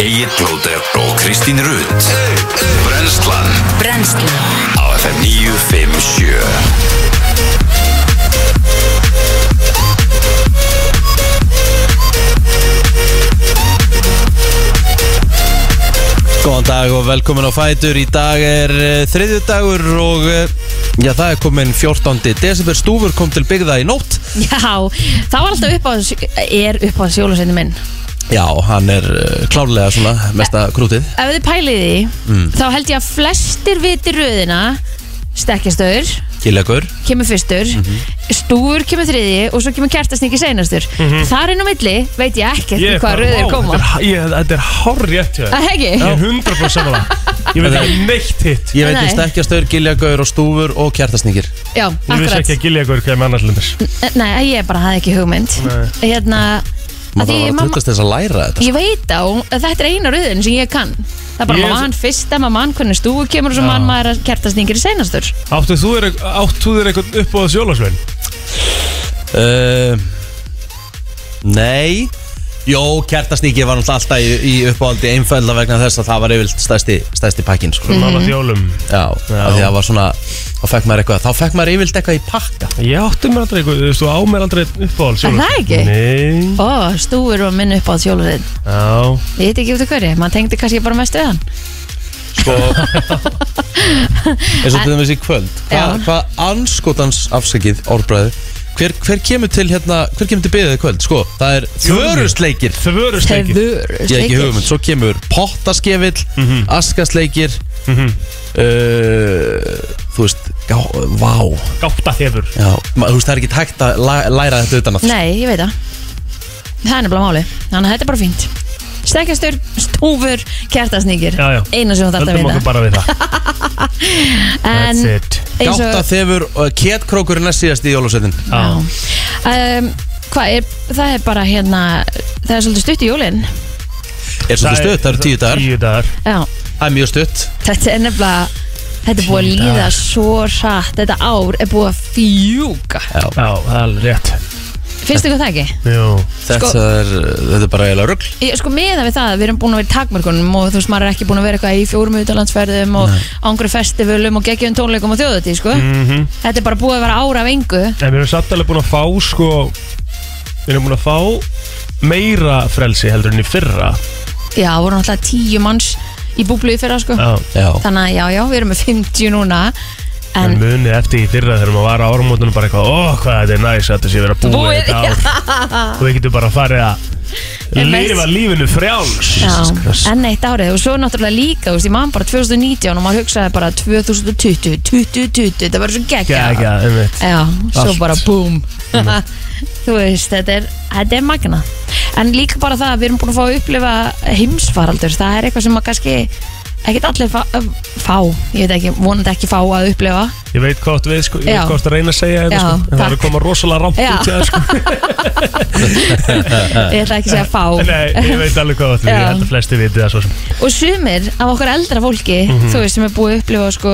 Egil Blóter og Kristín Rutt Brenslan Brennslan. Á FM 957 Góðan dag og velkomin á Fætur. Í dag er uh, þriðju dagur og uh, já, það er komin 14. desember. Stúfur kom til byggða í nótt. Já, það var alltaf upp á er upp á sjólusinni minn Já, hann er uh, klárlega svona mesta krútið. Ef þið pælið því, Mm. þá held ég að flestir viti röðina. Stekkjastöður Kýlegur kemur fyrstur. Mhm. Stúfur kemur þriði og svo kemur kertasningi seinastur. Þar inn á milli veit ég ekkert Ég um er hvað bara, röðir koma. Þetta er, ég, þetta er hár rétt hjá þér. Það hegi? Ég er 100% samanlega Ég veit ekki neitt hitt. Ég veit um Nei. stekkjastöður, giljagur og stúfur og kjartasningir Já, Ég vissi akkurat. ekki að Giljagur kemur annars lindar Nei, ég bara hafði ekki hugmynd. Nei. Hérna Maður að þarf að mamma- trútast þess að læra þetta Ég veit á, að þetta er eina röðin sem ég kann Það er bara Ég- mann fyrsta, maður mann hvernig stúfu kemur og svo Já. mann maður að kertasningir í seinastur Áttu þú þér áttu þú þér eitthvað upp á sjólasvein? uh, Nei Jó, kjartasningi var náttúrulega alltaf í, í uppáhaldi einfælda vegna þess að það var yfirlt stærsti, stærsti pakkin sko. Mhm. Mála þjólum Já, Já. af því að það var svona þá fekk maður eitthvað, þá fekk maður yfirlt eitthvað í pakka Ég átti mér aldrei eitthvað, þú veist, þú á mér aldrei upp á sjólasvein það ekki? Nei Ó, stúfur var minn upp á sjóluðin Já Ég veit ekki út af hverju, maður tengdi kannski bara mest við hann sko eins og til dæmis í kvöld Hva, Já. hvað anskotans afsakið orðbræði hver, hver kemur til hérna hver kemur til byggðið í kvöld? Sko það er þvörusleikir Þvörusleikir ég hef ekki hugmynd. Svo kemur pottaskefill Mhm. askasleikir Mhm. uh, þú veist gá, vá. Gáta þefur já, ma, þú veist það er ekki hægt að læ, læra þetta utan að Nei, ég veit það. Það er nefnilega máli, þannig að þetta er bara fínt Stekkjastur, stúfur, kertasningir Já, já. Eina sem þú þarf að Höldum okkur vita bara við það. En That's it. eins og þefur og ketkrókurinn er síðast í jólasveitin. Já. Um, Hvað er, það er bara hérna Það er svolítið stutt í jólin. Er svolítið stutt, það eru tíu dagar. Tíu dagar. Já, það er mjög stutt. Þetta er nefnilega Þetta er búið að líða svo rætt Þetta ár er búið að fjúka. Já. Já, það er alveg rétt Finnst ykkur það ekki? Jú Þetta, Sko- er, þetta er bara eiginlega rugl Ég, sko meða við það, við erum búin að vera í takmörkunum og þú veist, maður er ekki búin að vera eitthvað í fjórum utalandsferðum og ángri festivalum og geggjum tónleikum og þjóðutíð, sko. Mhm. Þetta er bara búið að vera ára af engu. En við erum satt alveg búin að fá sko Við erum búin að fá meira frelsi heldur en í fyrra Já, voru náttúrulega tíu manns í búblu í fyrra, sko. Já já. Þannig að já, já, við erum með 50 núna, En en munið eftir í fyrra þegar maður var á áramótunum bara eitthvað Ó, hvað þetta er næs að þetta sé vera búið Búið, þetta ár Og við getum bara að Einmitt. lifa lífinu frjáls. Enn eitt árið. Og svo náttúrulega líka, ég man bara 2019 og maður hugsaði bara 2020, 2020, þetta var svo geggja. Svo bara búm. Þú veist, þetta er, þetta er magna En líka bara það að við erum búin að fá að upplifa heimsfaraldur. Það er eitthvað sem að kannski ekkert allir fá, fá Ég veit ekki, vonandi ekki fá að upplifa Ég veit hvað þú við sko, ég Já. veit hvað þú að reyna að segja Já, þetta sko En það er takk. að koma rosalega rámt Já. út í það sko Ég ætla ekki að segja fá Nei, ég veit alveg hvað þú við, Já. ég held að flesti viti það svo sem Og sumir af okkar eldra fólki Mhm. Þú veist, sem er búið að upplifa sko,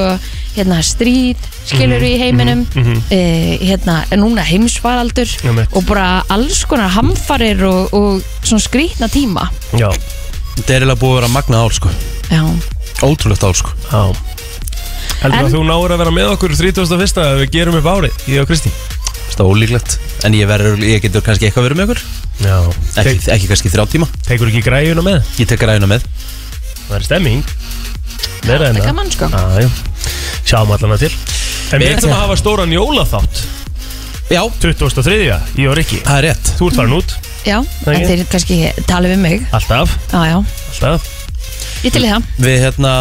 hérna, stríð Skilur í heiminum mhm. e, Hérna, en núna heimsfaraldur Einmitt. Og bara alls konar hamfarir og, og svona skrýtna tíma Já, þetta er eiginlega búið að vera magna ár sko Já, ótrúlegt ár sko. Já. Heldur En- að þú náður að vera með okkur 31. að við gerum upp árið, ég og Kristín? Það er ólíklegt. En ég, verður, ég getur kannski eitthvað verið með okkur. Já. Ekki, ekki kannski þrjá tíma. Tekur ekki græjuna með? ég tek ræðina með. Það er stemming. Meira en það er gaman sko. Já, já. Sjáum allana til. En við Við- ætlum að hafa stóran jólaþátt. Já, 23. Ég og Rikki. Það er rétt. Þú ert farin út. Já, en ekki? þeir kannski tala við mig. Alltaf. Já, já, Alltaf ég til í það. Við hérna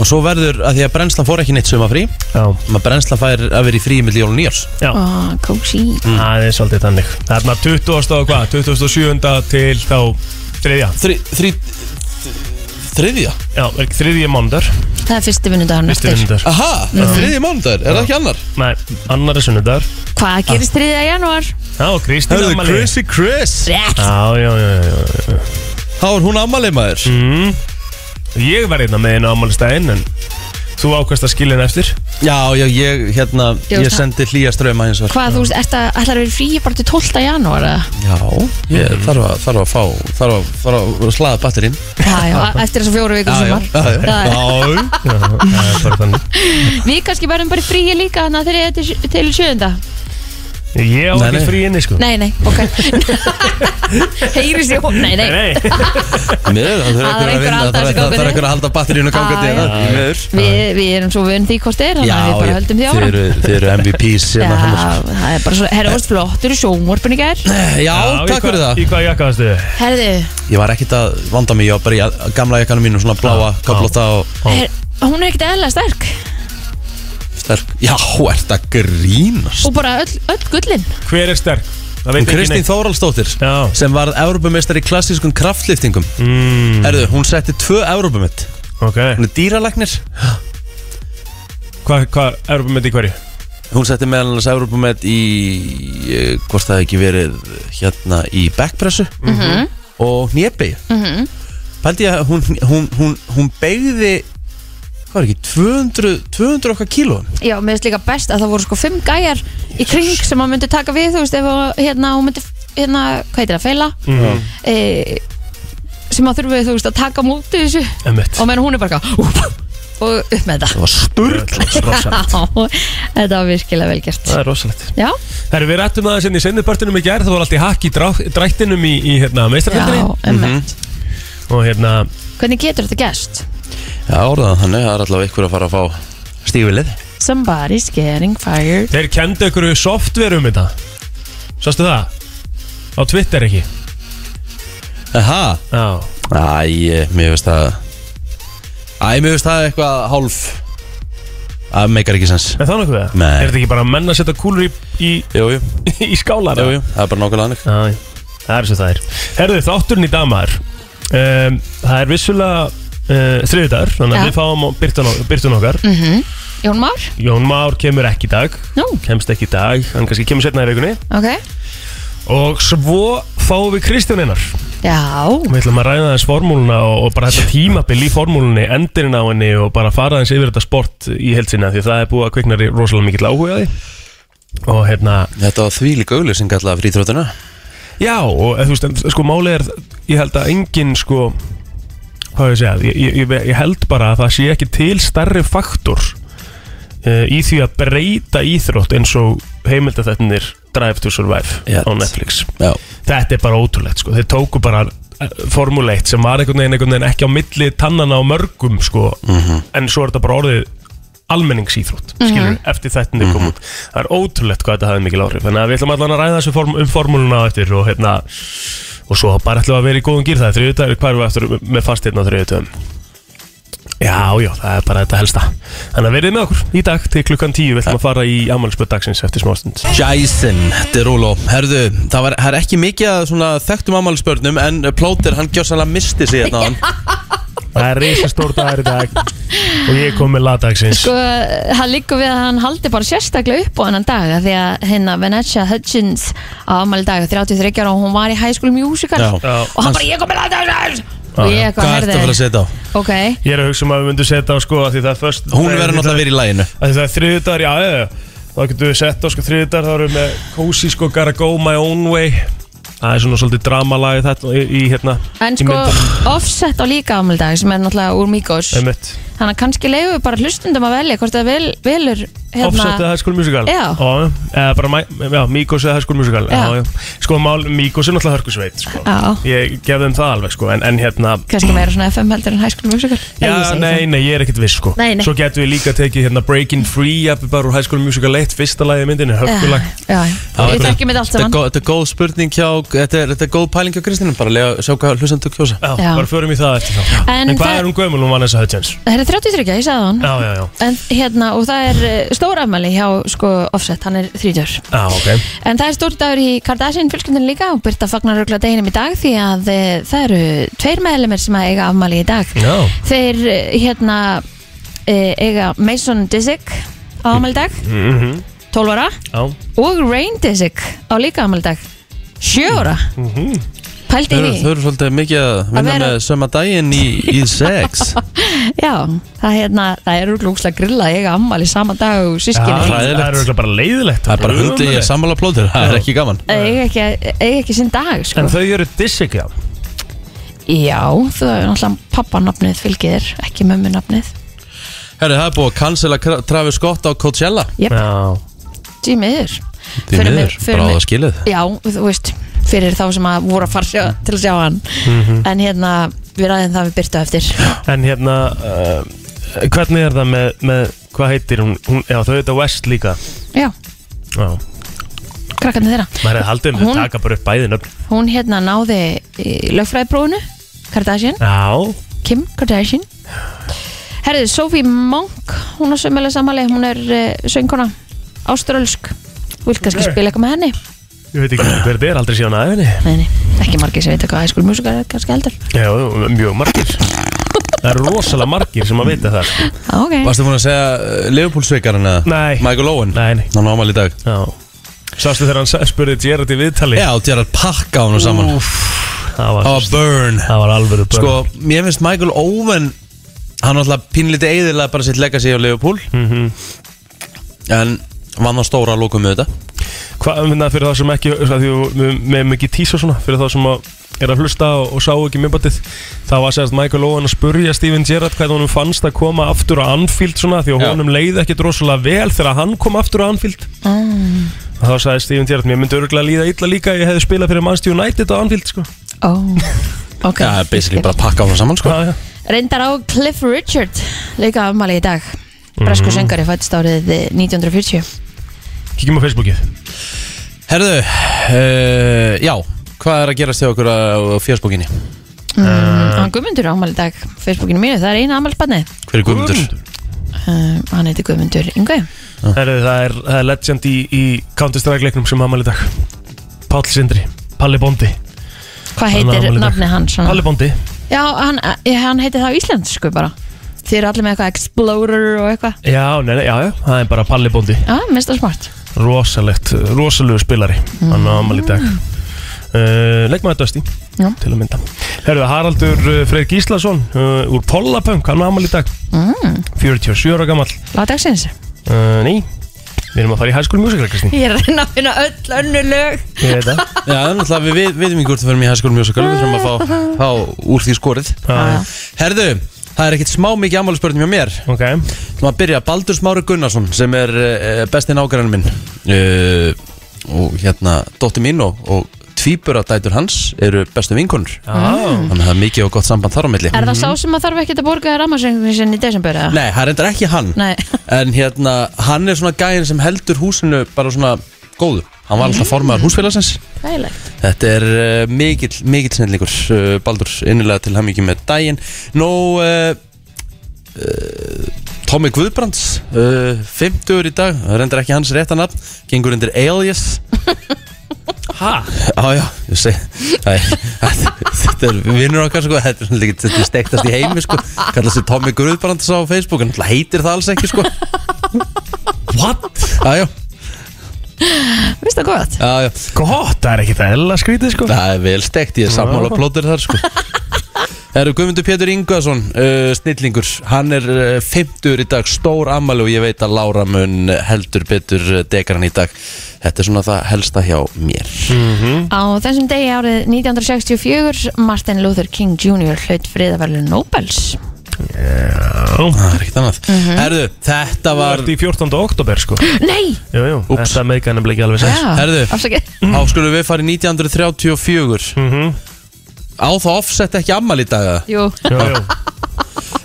og svo verður að því að brennslan fór ekki neitt sumafrí Já. maður brennslan fær að vera í frí með jól og nýjárs Já. Ó, kósi Það er svolítið þannig. Það er maður 20. og hvað 27. til þá Þriðja? Þri, þri, þriðja? Já, er ekki þriðji mándar Það er fyrsti vinnudagurinn Fyrsti eftir vinnundar aha, það er þriðji mánudagur, er það ekki annar? Nei, annar er sunnudar Hvað gerist 3. janúar? Já, Kristín Hörðu, ammali Chrissy Chris. Já, já, já, já, já. þá er hún ammalið maður. Mm. Ég var einna með einu ammálistæðin En Þú ákvæmst að skilja henni eftir. Já, já, ég, hérna, Ég ég veist sendi hlýja ströma hins vegar. Hvað, þú veist, ert að, ætlar að vera frí bara til 12. janúar eða? Já, ég þarf að, þarf að fá, þarf að, þarf að slaða batterinn. Já, já, eftir þessar fjóru vikur Já, já, sumar já, já. Já, það er bara þannig. Við kannski verðum bara frí líka þannig að þeir eru til, til sjöunda Ég á Nei, ekki nei. frí inni sko. Nei, nei, ok. Heyri sér, nei, nei. Nei, Miður, það Það er þarf einhver að halda þessu einhver að gangandi. einhver að halda batterínu gangandi Já, hérna, já. því miður. Við, við erum svo vunn því hvort er þannig að við bara höldum því þið áfram eru, þið eru MVPs Já, hérna, hérna. það er bara svo, herra, varst flottur í sjónvarpin í gær. Já, takk fyrir það. Í hvað jakka varstu? Herðu, Ég var ekkit að vanda mig, ég var bara í gamla jakkanum mínu Svona bláa, Já, kaplóta og her, hún er ekkert eðla sterk sterk. Já, ert að grínast. Og bara öll, öll gullin. Hver er sterk? Það veit ekki Kristín neitt. Þóraldsdóttir Já. sem varð Európumestar í klassískum kraftliftingum. Mm, Herðu, hún setti tvö Európumett Ok. Hún er dýralæknir. Hvað, hvað, erum við með í hverju? Hún setti meðal annars Európumett í eh, Hvort það hefði ekki verið hérna í backpressu Mhm. Og hnébegi Mhm. Pældi ég að hún, hún, hún, hún beigði Hvað er ekki, 200, 200 okkar kílóum Já, mér finnst líka best að það voru sko fimm gæjar í kring sem maður myndi taka við þú veist, ef að, hérna, hún myndi hérna, hvað heitir það, feila Mm. e, sem að þurfið, þú veist, að taka múti þessu. Emmett og meðan hún er bara eitthvað, úp, og upp með þetta Það var Já, þetta var virkilega vel gert. Það er rosalegt. Já, Herru, við rættum það þessi í sendipartinum í gær Það var allt í hakk í drá- drættinum í, í hérna, já, meistarfjöldinni emmitt Og hérna, Hvernig getur þetta gæst? Já, orðan þannig, það er allavega ykkur að fara að fá stífilið Somebody's getting fired. Þeir kendu ykkur software um þetta. Sástu það? Á Twitter ekki? Aha, Já. Æ, mér veist það Æ, mér veist það eitthvað hálf Það meikar ekki sens. Nokkuð það? Nei. Er þetta ekki bara menn að setja kúlur í, í, í skálar? jú, jú, það er bara nákvæmlega hannig Já, það er svo það er. Herðu, þátturinn í dagmaður um, Það er vissulega uh, þriðdagur Þannig að Já. við fáum byrtun, byrtun okkar mm Jón Már? Jón Már kemur ekki í dag. Nú, Kemst ekki í dag, hann kannski kemur setna í vikunni. Ok. Og svo fáum við Kristján Einar. Já, Við ætlum að ræða þess formúluna og, og bara þetta tímabil í formúlunni, endurinn á henni og bara fara þess yfir þetta sport í heilsina því að það er búið að kvikna rosalega mikill áhuga á því. Og hérna, Þetta var því líka auglýsing alltaf fríþrótuna já og eða, þú veist, en, sko málið er, ég held að engin sko, hvað ég segja? Ég, ég, ég, held bara að það sé ekki til starri faktor uh, í því að breyta íþrótt eins og heimildaþettinir Drive to Survive Yes. á Netflix. Já, þetta er bara ótrúlegt sko. þeir tóku bara eh, Formule 1 sem var einhvern veginn, einhvern veginn ekki á milli tannana á mörgum sko. en svo er þetta bara orðið almenningsýþrótt, skilur, eftir þetta mm kom út, það er ótrúlegt hvað þetta hafði mikil áhrif, þannig að við ætlum allan að ræða þessu form, um formúluna á eftir og hérna og svo bara ætlum við að vera í góðum gýr það er þriðudagur, hvað erum við eftir með fast hérna á þriðudagum Já, já, það er bara þetta helsta. Þannig að verið með okkur í dag til klukkan 10 Við ætlum að fara í afmælisböð dagsins eftir smástund. Jason Derulo. Herðu, það, var, það er ekki mikið að svona þekktum ammælisbörnum En Plóter, hann gjör sannlega misti sig hérna. Það er reysa stór dagur í dag. Og ég kom með lagdagsins sko, hann líkur við að hann haldi bara sérstaklega upp á hennan dag af því að hérna Vanessa Hudgens á afmæli dag, 33 ára og hún var í High School Musical. Já. Já. og hann bara, ég kom með lagdagsins og ég eitthvað, Hvað ertu að fara að setja á? ok, Ég er að hugsa um að við myndum setja á sko að Því það er först Hún verður náttúrulega að vera í læginu að Því það er þriðudagur, já, já, já. Þá getum við sett á sko þriðudagur Þá erum við með Cozy sko Gotta Go My Own Way Það er svona svolítið dramalagi þetta í, í hérna en í sko myndunum. offset á líka afmæli dag sem er náttúrulega úr Migos Einmitt. Þannig að kannski leiðum við bara hlustundum að velja hvort það vel, velur Offset eða hérna, High School Musical Já. já Eða bara, já, Migos eða High School Musical Já. já, já. Sko, mál, Migos er náttúrulega hörkusveit sko. Já. Ég gef þeim það alveg sko En, en hérna kannski meira svona FM heldur en High School Musical Nei, ég Já, segi nei, það. nei, ég er ekkert viss sko Nei, nei. Svo getum við líka tekið hérna Breaking Free jafnvel bara úr High School Musical 1 Fyrsta lagi í myndinni, hörkulag já, já, Það við er- þekkjum þetta allt Þetta er saman góð- þetta er góð spurning hjá Þetta er, þetta er góð pæling hjá Kristinum Bara lega, sjá hvað hlustendur kjósa Já, Já. bara förum í það eftir þá En En, hvað það- er hún gömul, hún Vanessa Hudgens? það er 33, ég sagði hann. Já, já, já. En hérna, og það er uh, stór afmæli hjá sko Offset, hann er 30 Já, ok. En það er stór dagur í Kardashian fjölskyldinu líka og Byrta fagnar rögla deginum í dag því að uh, það eru tveir meðlemið sem að eiga afmæli í dag. Já, Þeir uh, hérna uh, eiga Mason Disick á afmæli í dag, mhm, 12 ára. Já. Og Rain Disick á líka afmæli í dag. 7 ára. Mhm. Pældi Þau í eru, því. þau eru svolítið mikið að vinna vera- með söma daginn í, í sex. Já, það, hérna, það er úrglúkslega grilla að eiga ammali sama dag og Já, sískinni hræðilegt. það er örugglega bara leiðilegt Það er bara hundi í sammála plótur, það er ekki gaman. Eiga ekki, ekki sinn dag sko. En þau eru dissikja Já, þú er náttúrulega pappanafnið fylgir ekki mömmunafnið. Herri, það er búið að cancela Travis Scott á Coachella. Jep, Já, því miður. Því Fyrir miður, mig- fyrir bara á það skilið. Já, þú veist, fyrir þá sem að voru að fara sjá, til að sjá hann. En hérna, við ræðum það við byrtu eftir. En hérna uh, Hvernig er það með, með Hvað heitir hún? hún já, þau heita West líka. Já, Já, krakkarnir þeirra. Maður hefði haldið um þau taka bara upp bæði nöfn. Hún hérna náði í lögfræðiprófunu Kardashian, Já, Kim Kardashian. Herðið, Sophie Monk Hún á sömulega samali, hún er uh, söngkona. Áströlsk kannski Ok. spila eitthvað með henni ég veit ekki hver þetta er, aldrei síðan aðeins Nei, nei, ekki margir sem veit hvað High School Musical er kannski heldur. Já, mjög margir. Það eru rosalega margir sem að vita það sko. Já, ok. Varstu búin að segja uh, Liverpool-sveikarinn eða? Nei. Michael Owen? Nei, nei. Hann á ámæli í dag. Já. Sástu þegar hann spurði Gerard í viðtali? Já, að pakka á hann saman. Úff, það var, að burn. það var alvöru börn Sko, mér finnst Michael Owen Hann alltaf pínlítið eiðilega bara sitt legacy á Liverpool. Mhm. En vann á stóra lókum með þetta Hvað, minna, fyrir það sem ekki með mikið tísa svona fyrir það sem að er að hlusta og, og sá ekki minnbættið það var sérst Michael Owen að spurja Steven Gerrard hvað honum fannst að koma aftur á Anfield svona því að Já. honum leið ekki rosalega vel þegar hann kom aftur á Anfield mm. og þá sagði Steven Gerrard mér myndi örgulega líða illa líka ég hefði spilað fyrir Manchester United á Anfield sko. Ó, ok Já, basically bara pakka á hann saman sko Já, já. Reyndar á Cliff Richard Leika afmæli í dag Bresku söngari fættist árið 1940 Kíkjum á Facebookið. Herðu, uh, já Hvað er að gerast hjá okkur á á fjörsbókinni? mm, Hann Guðmundur á afmæli í dag Facebookinu mínu, það er eina afmælisbarni Hver er Guðmundur? um, Hann heiti Guðmundur Yngve. Herru, það, er, það er legend í, í Counter-Strike leiknum sem í dag. Páll Sindri, Palli Bondi. Hvað heitir nafni hans? Palli Bondi. Já, hann, hann heitir það á íslensku bara. Þið eru allir með eitthvað Explorer og eitthvað. Já, nei, nei, já, já, það er bara Palli Bondi. Já, minnst það smart rosalegt, rosalegu spilari hann á amal í dag. Uh, leikmaður Dusty Já. til að mynda. Herðu, Haraldur uh, Freyr Gíslason uh, úr Pollapunk, hann á amal í dag. Mm. 47 ára gammal Lagdagsins uh, Ný, við erum að fara í High School Musical Kristín. Ég er að reyna að finna öll önnu lög. Ég veit það. Já, er náttúrulega, við við- vitum ekki hvort fyrir mig í High School Musical Við þurfum að fá, fá úr því skorið. Já, Herðu, það er ekkit smá mikið ammálspörnum hjá mér. Ok, Þú maður að byrja, Baldur Smári Gunnarsson sem er uh, besti nágrann minn. Uh, og hérna dóttir mín og, og tvíburadætur hans eru bestu vinkonur. Já þannig að það er mikið og gott samband þar á milli. Er það sá sem að þarf ekkert að borga rammarsengni sinni í desember eða? Nei, það er endur ekki hann. Nei. en hérna, hann er svona gæðin sem heldur húsinu bara svona góðu hann var alltaf formaður húsfélagsins. Þægilegt. Þetta er uh, mikill, mikill snillíkur uh, Baldur, innilega til hamingi með daginn. Nú uh, uh, Tommy Guðbrands uh, 50 í dag, það reyndar ekki hans rétta nafn. Gengur undir Alias. Ha? Já, já, ég segi Æ, Þetta er vinnur okkar sko. Þetta er, svona ekki- þetta er stektast í heimi sko. Kallast þið Tommy Guðbrands á Facebook. En náttúrulega heitir það alls ekki sko. What? Já, já, Vist það gott? já, já. Gott, það er ekki það ella skrítið sko. Það er vel stekt, ég er sammála plótur þar sko. Það eru Guðmundur Pétur Ingvason uh, Snillingur, hann er uh, 50 í dag, stór ammali og ég veit að Lára mun heldur betur uh, dekar hann í dag. Þetta er svona það helsta hjá mér. Á þessum degi árið 1964 Martin Luther King Jr. hlaut friðaverlu Nobels Já Það er ekkert annað Herðu, þetta Það var var í 14. oktober sko Nei! Jú, jú, Úps. þetta meika nefnilega ekki alveg sens Já, Herðu. afsakið Þá skulum við fara í 1934 Mhm. Á það offset ekki ammali í dag? Jú, Jú, jú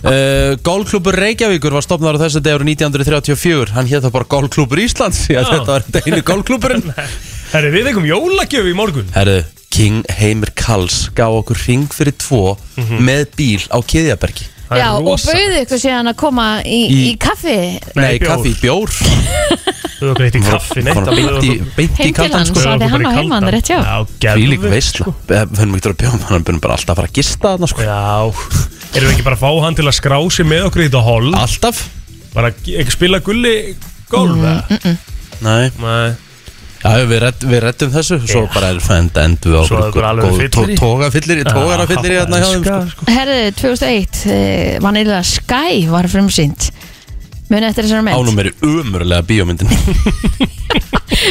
Uh, Gólklúbur Reykjavíkur var stopnaður á þessu árið 1934 Hann hétt það bara Gólklúbur Íslands Já, Já. þetta var þetta einu gólklúburinn Herri, við eigum jólagjöf í morgun Herðu, King Heimir Kalls gaf okkur ring fyrir tvo með bíl á Kiðjabergi er já og bauði ykkur síðan að koma í, í, Í- kaffi? Nei, bjór. kaffi í bjór. Þú hefur greitt í kaffi neitt Fórum beint í, beint í Heim til kaldan hans. sko. Svo hafði hann á heimann, rétt hjá. Já, Fílík geðveikt, veistla sko. Við höfum ekki að bjóða hann Hann byrjum bara alltaf að fara að gista þarna sko. Já. Erum við ekki bara að fá hann til að skrá sig með okkur í þetta hol? Alltaf. Bara ekki spila gulli golf mm, Nei. Nei Já, við, redd, við reddum þessu, svo Já. bara er fænd end við Svo er okkur alveg fyllir í. tóga fyllir í, hérna hjá þeim sko. sko. Herðu, 2001 uh, Vanilla Sky var frumsýnd Muni eftir þessari mynd Ánum er í umurlega bíómyndin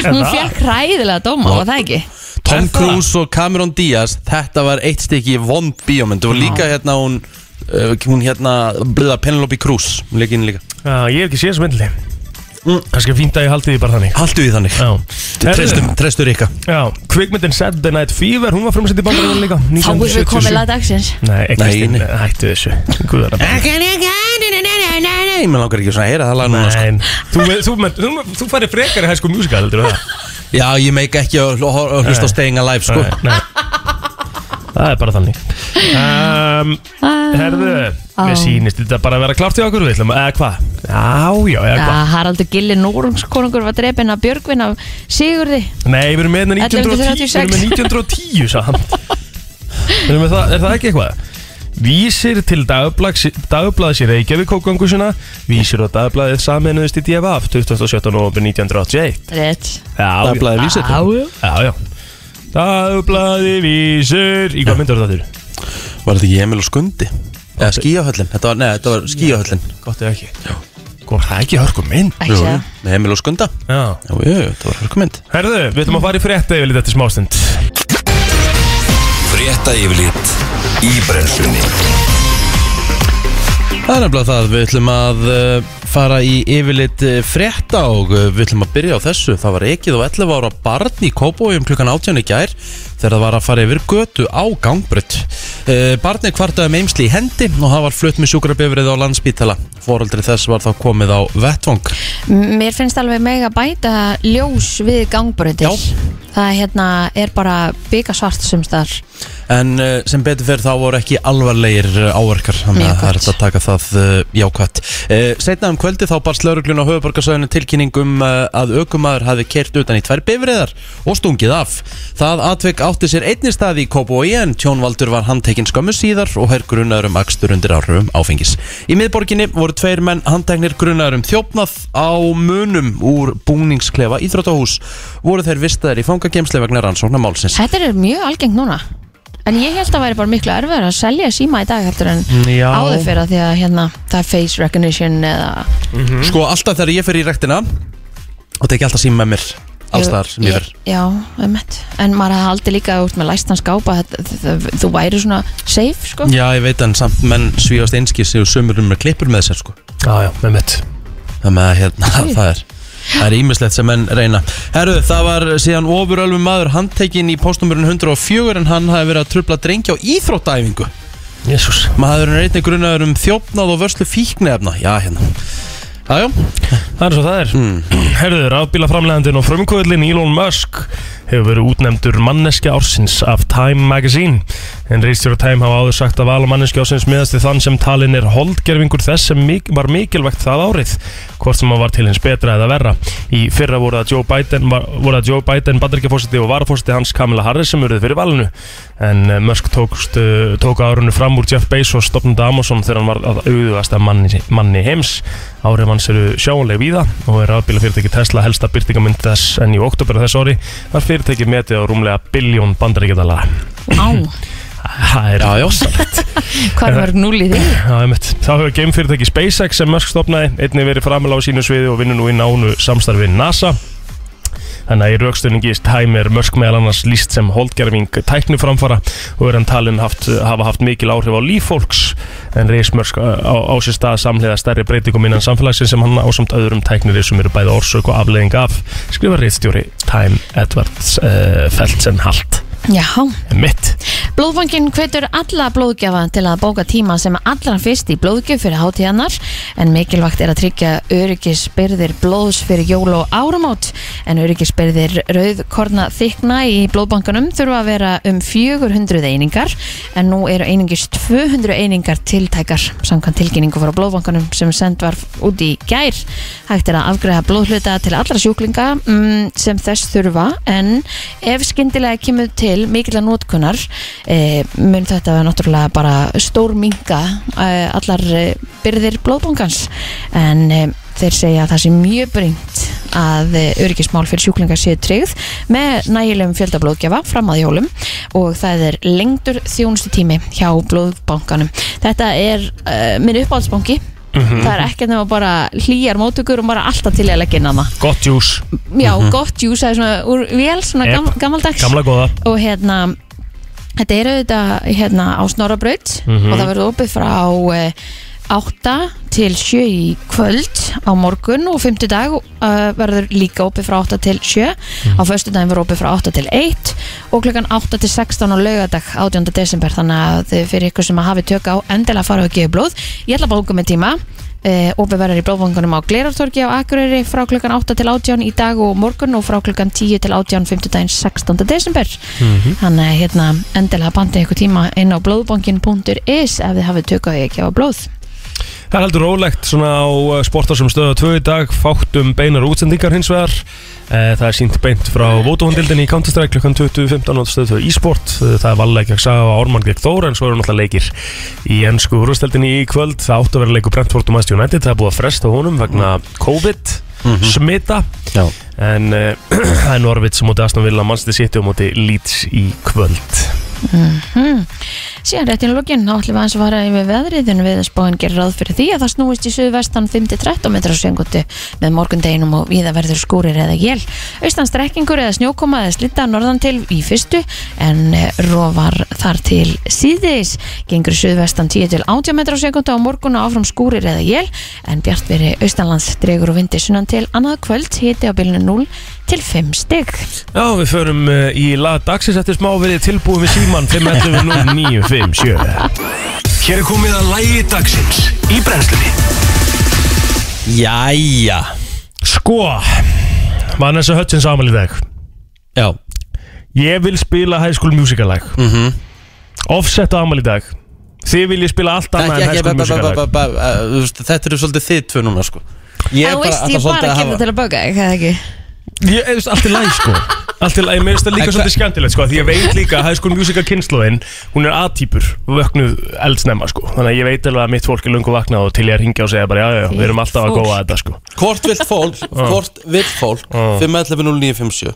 Hún fekk hræðilega dóma, var það ekki? Tom? Cruise og Cameron Diaz Þetta var eitt stykki vond bíómynd var líka hérna hún uh, Hún hérna, bliða Penelope Cruz Hún leik inn líka Já, ég hef ekki séð þessu myndli Kannski fínt að ég haldi því bara þannig Haltu því þannig Trestum, trestur ykkar Já, kvikmyndin Saturday Night Fever Hún var frumsett í bandaríðan líka Þá erum við 1977. komið lag dagsins Nei, ekki Nei, stinn, nei. hættu þessu Guðar Ég með langar ekki svona að heyra það lag núna sko. Nei, þú, þú, þú, þú, þú færi frekar í High School Musical, heldur það? Já, ég meik ekki að hl- að hlusta á Staying Alive sko. Nei, nei. Það er bara þannig. Um, Herðu, mér sýnist þetta bara að vera klárt í okkur við ætlum, eða hvað? Já, já, eða hvað? Haraldur Gilli Núrungskonungur var drefin af Björgvin af Sigurði. Nei, við erum með hérna 1910 Við erum með 1910, sann Við erum með það, er það ekki eitthvað? Vísir til dagblaðs dagblaðs í Reykjavík kókangusuna Vísir á dagblaðið saminuðist í DFF 27. november 1981 Rétt. Dagblaðið Vísir? Já, Já, já Dagblaði vísir. Í hvað myndur þetta þurr? Var þetta ekki Emil og Skundi? Eða skíahöllin Þetta var, nei, þetta var skíahöllin Gott eða ekki. Góð, það er ekki hörku mynd? Ekki segja Með Emil og Skunda. Já. Já, jú, þetta var hörkumynd Herðu, við ætlum að fara í frétta yfir lítið eftir smástund. Frétta yfirlit í brennslunni Það er nefnilega það, við ætlum að uh, fara í yfirlit uh, frétta og uh, við ætlum að byrja á þessu. Það var ekið á 11 ára barn í Kópói klukkan 18 í gær þegar það var að fara yfir götu á gangbrött. Uh, barnið kvartaði með eimsli í hendi og það var flutt með sjúkrabifrið á landspítala. Fóraldri þess var þá komið á vettvang. Mér finnst alveg meg að bæta ljós við gangbröðir Já. Það hérna er bara bygga svart sem staðar En uh, sem betur fyrir þá voru ekki alvarlegir uh, áverkar Þannig að það er að taka það uh, jákvætt. Uh, Seinna um kvöldi þá barst lauruglun á höfuborgarsöðinu tilkynning um uh, að aukumæður hafi kert utan í tvær bifriðar og stungið af. Það atvik átti sér einni stað í Kópói en tjónvaldur var handtekinn skömmu síðar og hær grunnaður um akstur undir áhrifum áfengis. Í miðborginni voru tveir menn handteknir grunnaður um þjófnað á munum úr búningsklefa íþróttahús. Voru þeir vistaðir í fangagemsli vegna rannsóknar málsins Þetta er mjög algengt núna En ég held að væri bara miklu erfiðar að selja síma í dag heldur en Já. áður fyrir að því að hérna það er face recognition eða Sko alltaf þegar ég fer í rektina og teki alltaf síma með mér alls þar ég fer. Já, einmitt. En maður hefði aldrei líka út með læstan skápa þetta- þetta- Þú væri svona safe sko. Já, ég veit en samt menn svíast einskis og sömur um með klippur með sér sko. Já, já, með mitt Þannig að hérna, það er Það er ímislegt sem menn reyna. Herru, það var síðan ofurölfum maður handtekinn í postnumurinn 104 en hann hafi verið að trubla drengja á íþróttæfingu Jésús Maður er einnig grunnaður um þjófnað og vörslu fíknefna Já, hérna. Jájá, Það er svo það er. Mm. Herðu, rafbíla framlegandinn og frumkvöldin Elon Musk hefur verið útnefndur manneskja ársins af Time Magazine. En reistjóra Time hafa áður sagt að vala manneskja ársins miðast við þann sem talin er holdgerfingur þess sem var mikilvægt það árið hvort sem hann var til hins betra eða verra. Í fyrra voru það Joe Biden, Biden bandaríkjafósiti og varafósiti hans Kamala Harris sem eruð fyrir valinu en eh, Musk tókst, uh, tók árunni fram úr Jeff Bezos stopnandi Amazon þegar hann var að auðvasta manni, manni heims Áhrif hans eru sjáanlega víða og er rafbíla fyrirtæki Tesla helsta byrtingamynd þess en í oktober þess ári var fyrirtæki metið á rúmlega biljón bandaríkjadala. Á, Það er Já, já. rosalegt. hvað er mörg núl í því? Þá hefur geimfyrirtæki SpaceX sem Musk stopnaði einnig verið framil á sínu sviði og vinnur nú í nánu samstarfi við NASA. Þannig að í raukstöningi Time er Musk meðal annars líst sem holdgerfing tækniframfara og er hann talin haft, hafa haft mikil áhrif á líf fólks. En reis Musk á, á sér stað samhliða stærri breytingum innan samfélagsins sem hann ásamt öðrum tæknir sem eru bæði orsök og afleðing af skrifa reitstjóri Time Edwards uh, Feltsen Halt Já, mitt Blóðbankin hvetur alla blóðgjafa til að bóka tíma sem allra fyrst í blóðgjöf fyrir hátíðannar en mikilvægt er að tryggja öryggisbyrðir blóðs fyrir jól og áramót. En öryggisbyrðir rauðkorna þykna í blóðbankanum þurfa að vera um 400 einingar en nú eru einingis 200 einingar tiltækar samkvæmt tilkynningu frá blóðbankanum sem send var út í gær. Hægt er að afgreða blóðhluta til allra sjúklinga mm, sem þess þurfa en ef skyndilega kemur til mikilvæg nótkunnar e, mun þetta náttúrulega bara stór minga e, allar e, byrðir blóðbankans. En þeir segja að það sé mjög bringt að eh, öryggismál fyrir sjúklingar séu tryggð með nægilegum fjöldablóðgjafa fram að jólum. Og það er lengdur þjónustu tími hjá blóðbankanum. Þetta er uh, minn uppáhaldsbanki það er ekkert nema bara hlýjar móttökur og bara alltaf til að leggja inn hana Gott jús, já, gott jús, það er svona úr vel, svona Yep. gam, gammaldags gamla góða. Og hérna þetta er auðvitað hérna á Snorabraut Mhm. og það verður opið frá eh, 8 til 7 í kvöld á morgun og 50 dag uh, verður líka opið frá 8 til 7 Mhm. á föstu daginn verður opið frá 8 til 1 og klukkan 8 til 16 á laugadag 18. desember þannig að þið fyrir ykkur sem að hafi tök á endilega fara og gefa blóð ég ætla að bóka með tíma uh, opið verður í blóðbankunum á Glerartorgi á Akureyri frá klukkan 8 til 18 í dag og morgun og frá klukkan 10 til 18 50 daginn 16. desember þannig að hérna endilega bandi ykkur tíma inn á blóðbankin.is ef þið hafið tök á því að gefa blóð Það er heldur rólegt svona á sportarsum stöðu 2 í dag, fátt um beinar útsendingar hins vegar. Eh, Það er sínt beint frá Vótóhundildinni í Counter-Strike klukkan 20.15 og stöðu 2 e-sport. Það er valleik að saga á Ármann gegn Þóra en svo eru náttúrulega leikir í ennsku úrvasteldinni í kvöld. Það átti að vera leikur Brentford og Manchester United, það er búið að fresta honum vegna COVID smita. Já. En uh, það er Norvits móti Aston Villa, Manchester City og móti Leeds í kvöld. Síðan rétt í lokin, þá ætlum við að fara yfir veðrið en viðspáin gerir ráð fyrir því að það snúist í suðvestan 5-13 metrar á segundu með morgundeginum og viða verður skúrir eða jél austan strekkingur eða snjókoma eða slitta norðan til í fyrstu en eh, rofar þar til síðis gengur suðvestan 10-18 metrar á segundu á morgun og áfram skúrir eða jél en bjart veri austanlands dregur og vindi sunnan til annað kvöld. Hiti á bylunu 0 til 5 stygg Já, við förum uh, í lag dagsins eftir smá við tilbúið við síman 511 0957 Hér er komið að lægi dagsins í brennslunni. Jæja. Sko Vanessa Hudgens ámæli í dag. Já. Ég vil spila High School Musical lag. Mhm. Offset ámæli í dag. Þið viljið spila allt annað en High School Musical lag. uh, Þetta eru svolítið þið tvö núna sko. Ég ég bara að gera til að það ekki? Ég veist allt í læg sko. Allt í læg, mér finnst það líka En hva- svolítið skemmtilegt sko Því ég veit líka að High School Musical kynnslóðin Hún er A-típur Vöknuð eldsnemma sko. Þannig að ég veit alveg að mitt fólk er lungu vaknað Og til ég að ringja og segja bara Já, já, við erum alltaf að góða þetta sko. Hvort vill fólk, hvort vill fólk Ah. 511-0957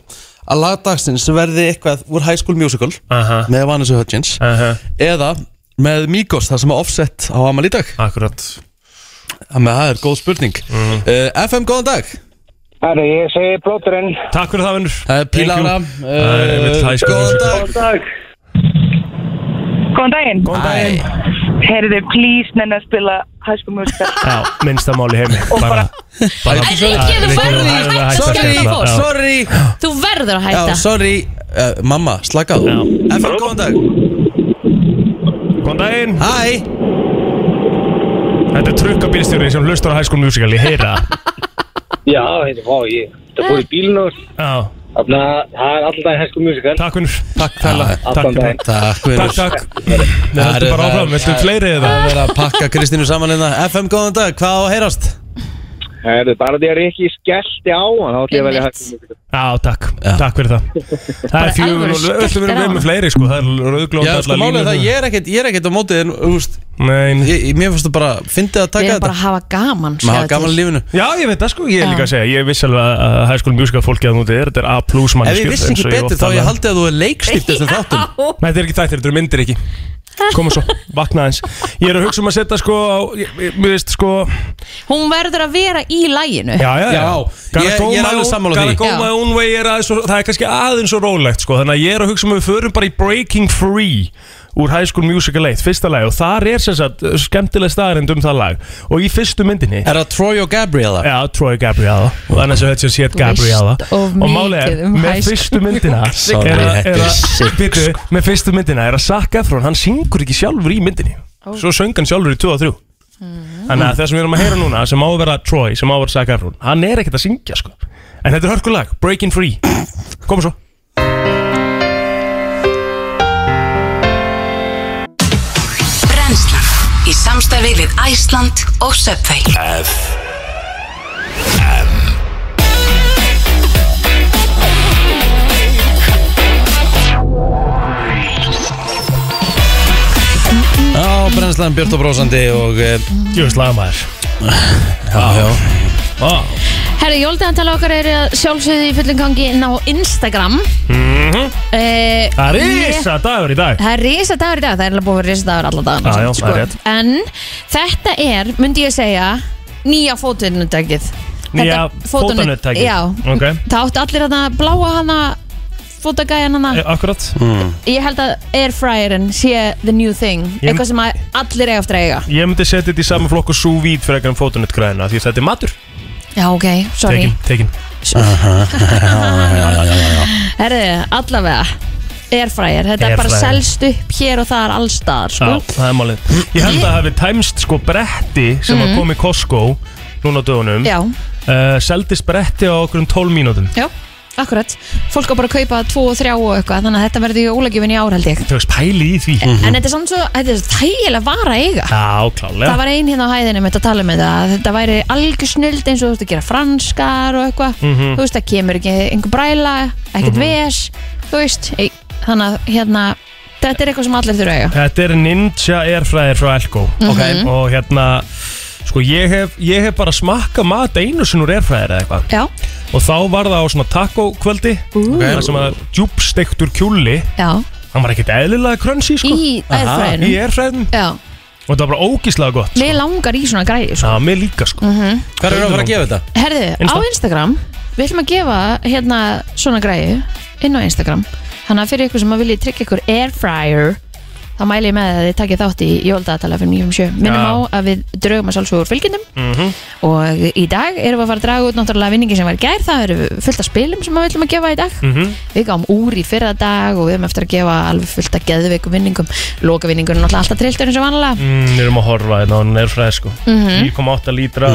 að lagdagsins verði eitthvað úr High School Musical Aha, með Vanessa Hudgens aha, eða með Migos, það sem er offset á Amal í dag. Akkurat. Þannig að það er góð spurning. Mm. uh, FM, góðan dag Herri, ég segi blóturinn. Takk fyrir það vinnur. Það er Það er High School Góðan dag. Góðan dag. Góðan daginn. Góðan daginn. Heyrðu, please, nenni að spila High School Musical. Já, minnsta mál í heimi. Og bara- Rikki, þú verður þú að verður að hætta að Sorry, Þú verður að Já, hætta sorry. Uh, Mamma, slaka Já. FM, góðan dag. Góðan daginn. Hæ. Þetta er trukkabílstjóri sem hlustar á High School Musical Ég heyra það. Já, þetta var ég. Það fór í bílinn og Já, þarna, það er alltaf School Musical. takk vinnur Takk fæla Já, Takk daginn. Takk, Takk, vinur takk Við höldum bara áfram, viltu fleiri eða? Það er að pakka Kristínu saman hérna FM, góðan dag, hvað á að heyrast? Herri, bara því að Rikki skellti á hann, þá ætlum ég að velja Musical. Já, takk, takk fyrir það. Það er fjögur og við skelltir við á. með fleiri sko. Það er rauðglóð Já, sko málið er það, ég er ekkert, ég er ekkert á mótið en, þú veist, Nei, ég, ég- mér finnst það bara, fyndið að Við taka erum þetta. bara að hafa gaman Maður hafa gaman í lífinu. Já, ég veit það sko, ég er líka að segja Ég viss alveg að School Musical fólkið að núti er Þetta er A plus Ef mannskjör ég vissi ekki betur þá ég haldi að þú er leikstýrt þessum þáttum. Nei, þetta er ekki þættir, þetta eru myndir ekki Koma svo, vakna aðeins. Ég er að hugsa um að setja sko á, ég- ég- Mér veist sko Hún verður að vera í læginu Já, já, Já, ég- ég er alveg sammála því. Gotta go my own way er aðeins svo, Það er kannski aðeins svo rólegt sko. Þannig að ég er að hugsa um að við förum bara í Breaking Free Úr High School Musical 1, fyrsta lag Og þar er sem sagt skemmtileg staðarind um það lag. Og í fyrstu myndinni Er það Troy og Gabriella? Já, Troy Gabriella. Og annars er þetta sétt Þú Gabriella. veist of Og mikið um með fyrstu myndina Sorry, er að- þetta að- Með fyrstu myndina er að Zac Efron Hann syngur ekki sjálfur í myndinni. Svo söng hann sjálfur í 2 og 3 Þannig að það sem við erum að heyra núna Sem á að vera Troy, sem á að vera Zac Efron Hann er ekkert að syngja sko. En þetta er hörkulag, Breaking Free. Koma svo samstarfi við Æsland og Subway. F Já, brennslan Björn og Brósandi og uh, Jöfnst lagmaður Já, já. Vá. Herri, jóldaðantala okkar er að sjálfsögðu í fullum gangi inn á Instagram. Mhm. eh, Það er risa dagur í dag. Það er risa dagur í dag, það er alveg búið að vera risa dagur alla já, samt, sko. En þetta er, myndi ég segja, nýja fótunutækið Nýja fótanuttækið. Já, Ok. það átti allir hana bláa hana fótagæjan hana. Eh, Akkurat. Ég held að airfryerinn sé the new thing. Ég- Eitthvað sem að allir eiga eftir að eiga. Ég myndi setja þetta í saman flokk og sous vide fyrir eitthvað fótunett græðina Því þetta er matur Já, ok, sorry. Tekin, tekin. Herði, allavega Airfryer, þetta er bara Airfryer. selst upp hér og þar allstaðar sko. Já, það er málið. Ég held að það hafi tæmst sko bretti sem mm. kom í Costco núna á dögunum Já, uh, Seldist bretti á okkur um 12 mínútum. Já, akkurat. Fólk á bara að kaupa tvo og þrjá og eitthvað Þannig að þetta verði í ólagjöfin í ár held ég. Þú veist pæli í því. En þetta er samt svo, þetta er þægilega vara að eiga. Já, klálega. Það var ein hérna á hæðinni með þetta að tala með það að Þetta væri algjör snild eins og þú veist að gera franskar og eitthvað. Mhm. Þú veist, það kemur ekki einhver bræla, ekkert ves Þú veist, ei, þannig að hérna Þetta er eitthvað sem allir þurfa að eiga. Þetta er Ninja Airfryer frá Elko. Ok. Og hérna Sko ég hef, ég hef bara smakka mat einu sinni úr Airfryer eða eitthvað. Já, Og þá var það á svona taco kvöldi. Það sem að djúbstektur kjúli. Já, Hann var ekkert eðlilega krönsi sko. Í Í airfryerinu? Airfryerinu. Já, Og það var bara ógíslega gott sko. mér langar í svona græði sko. Já, mér líka sko. Hvað er að fara að gefa þetta? Herðu, Insta. á Instagram Við ætlum að gefa hérna svona græði inn á Instagram. Þannig að fyrir ykkur sem að vilja tryggja ykkur airfryer þá mæli ég með að þið takkið þátt í jóldagatala fyrir 957 Minnum Já. á að við draugum að sjálfsögur fylgjendum Mhm. og í dag erum við að fara að draga út náttúrulega vinningi sem var í gær. Það eru fullt af spilum sem við ætlum að gefa í dag. Mhm. Við gáum úr í fyrra dag og við erum eftir að gefa alveg fullt af geðveikum vinningum. Loka vinningur er náttúrulega alltaf trilltur eins og vanlega mm, Við erum að horfa hérna á hann Airfryer sko. 4,8 lítra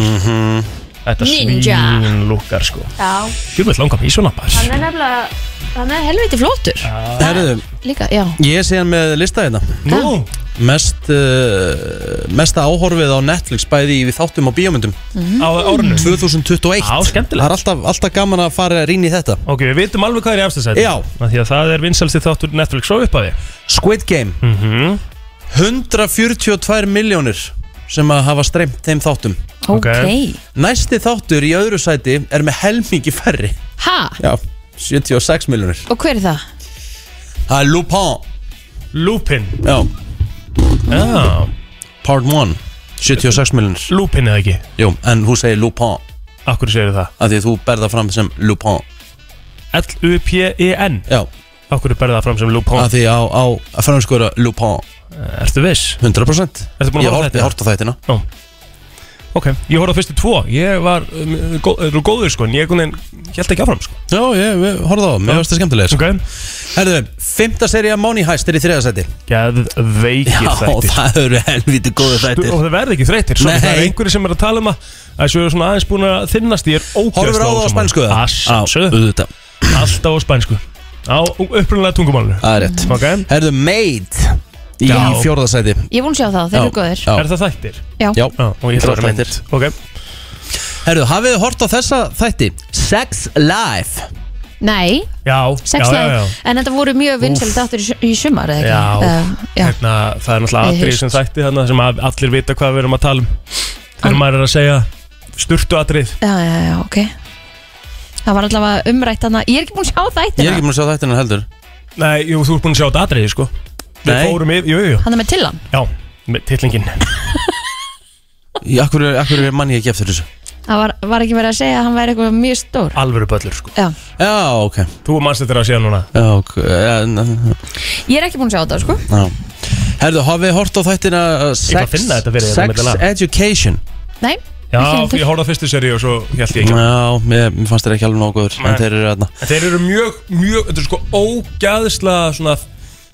Þetta Ninja. svín lukkar sko. Já, Ég vil langa mig í svona bara hann er nefnilega hann er helviti flottur. Herðu, Líka, já. Ég er síðan með lista hérna. Nú, Mest, uh, Mesta áhorfið á Netflix bæði í við þáttum á bíómyndum. Á árinu? 2021 Já, skemmtilegt. Það er alltaf, alltaf gaman að fara rýn í þetta. Ok, við vitum alveg hvað er í afstæðsæti Já. Því að það er vinsalsti þáttur Netflix svo upp að því Squid Game. Mhm. 142 miljónir sem að hafa streymt þeim þáttum. Ok, Ok. Næsti þáttur í öðru sæti er með helmingi færri. Ha? Já, 76 miljónir Og hver er það? Það er Lupin. Lupin. Já, Já, part 1 76 miljónir Lupin eða ekki? Jú, en þú segir Lupin. Akkur segir það? Af því að þú berða fram sem Lupin. L-U-P-I-N E E Akkur berða það fram sem Lupin? Af því á, á að franskóra Lupin. Ertu viss? 100% Ertu búin að Ég horfa á horfði þetta? hort á þættina Ok, ég horfði á fyrstu tvo. Ég var um, góð, uh, góður sko En ég held ekki áfram sko. Já, ég horfði á, mér varst það skemmtilega sko. Ok. Herðu, fymta serið Money Heist er í þriða sæti. Geðveikir Já, þættir. það eru helviti góðu þættir. Og það verði ekki þreytir Svo það er einhverju sem er að tala um að að Þessu er svona aðeins búin að þinnast Ég er Horfur á það á spænsku eða? Assöðu auðvitað. Alltaf á spænsku. Á upprunlega tungumálinu. Það er rétt. Ok. Herðu, Made í Já. fjórða sæti. Ég er að sjá það, þeir eru góðir. Já, Er það þættir? Já, já. Já, og ég ætla að vera Þættir. mynd Ok. Herðu, hafið þið hort á þessa þætti? Sex Life nei, Já, sex já, já, leið já. En þetta voru mjög vinsælt áttur í, su- í sumar, eða Já, ekki? Uh, já. Hérna, það er náttúrulega Í atrið haust. sem þætti þarna sem að allir vita hvað við erum að tala um. Þegar An- maður er að segja sturtu atrið. Já, já, já, ok. Það var allavega umrætt þarna. Ég er ekki búin að sjá Ég er þættina ekki búin að sjá þættina heldur. Nei, jú, þú ert búin að sjá þetta atriði, sko Við Nei. fórum yfir, jú, jú, Hann er með tillan? Já, með titlingin. Í akkur, akkur er manni ekki eftir þessu? Það var, var ekki verið að segja að hann væri eitthvað mjög stór. Alvöru böllur, sko. Já, Já, ok. Þú er mannst þetta að segja núna. Já, ok ég er ekki búin að sjá þetta, sko. Já. Herðu, hafið þið hort á þættina uh, Sex, finna þetta fyrir á sex. Education? Nei, Já, heldur. ég horfði á fyrstu seri og svo held ég ekki. Já, mér, mér fannst þér ekki alveg nógu góður Nei. En þeir eru þarna. En þeir eru mjög, mjög, þetta er sko ógæðslega svona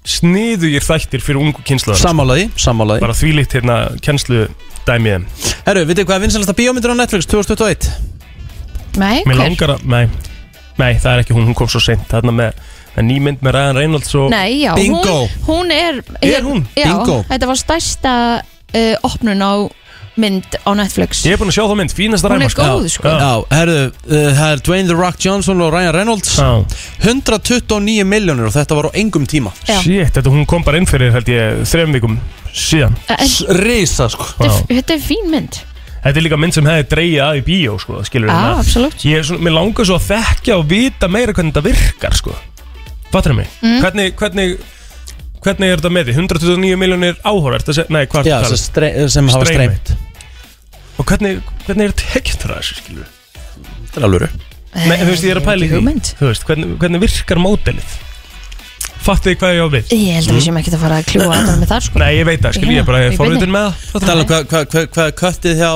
sniðugir þættir fyrir ungu kynslaðar Sammálaði, sammálaði Bara þvílíkt hérna kennslu dæmiðum Herru, vitið hvað er vinsalasta bíómyndir á Netflix 2021? nei, Mér hver? langar að, nei, nei, það er ekki hún, hún kom svo seint Þarna með, með nýmynd með Ryan Reynolds og Nei, já, Bingo. hún, hún er Er hún? Já, Bingo. þetta var stærsta uh, opnun á mynd á Netflix Ég er búin að sjá þá mynd, fínasta Hún er ræma sko. góð, sko Já, herru, uh, það er Dwayne The Rock Johnson og Ryan Reynolds Já. 129 miljónir og þetta var á engum tíma Já. Shit, þetta hún kom bara inn fyrir held ég þrejum vikum síðan En Risa, sko þetta er- þetta er fín mynd Þetta er líka mynd sem hefði dreigið að í bíó sko, skilur Já, absolutt. Ég er svona, mér langar svo að þekkja og vita meira hvernig þetta virkar sko Fattur mig? Mm. Hvernig, hvernig, hvernig er þetta með því? 129 miljónir áhórar, nei hvað Já, ertu að sem, tala stre sem hafa streymt Og hvernig, hvernig er þetta tekið frá þessu skilur Þetta er alveg Nei, þú veist, ég er að pæla í því. Þú veist, hvernig, hvernig virkar módelið? Fattu þið hvað ég á við? Ég held að við séum ekki að fara að kljúa að með það sko Nei, ég veit það, skilur, ég er bara beinni. forvitin með það Tala um hvað hva, hva, hva er köttið hjá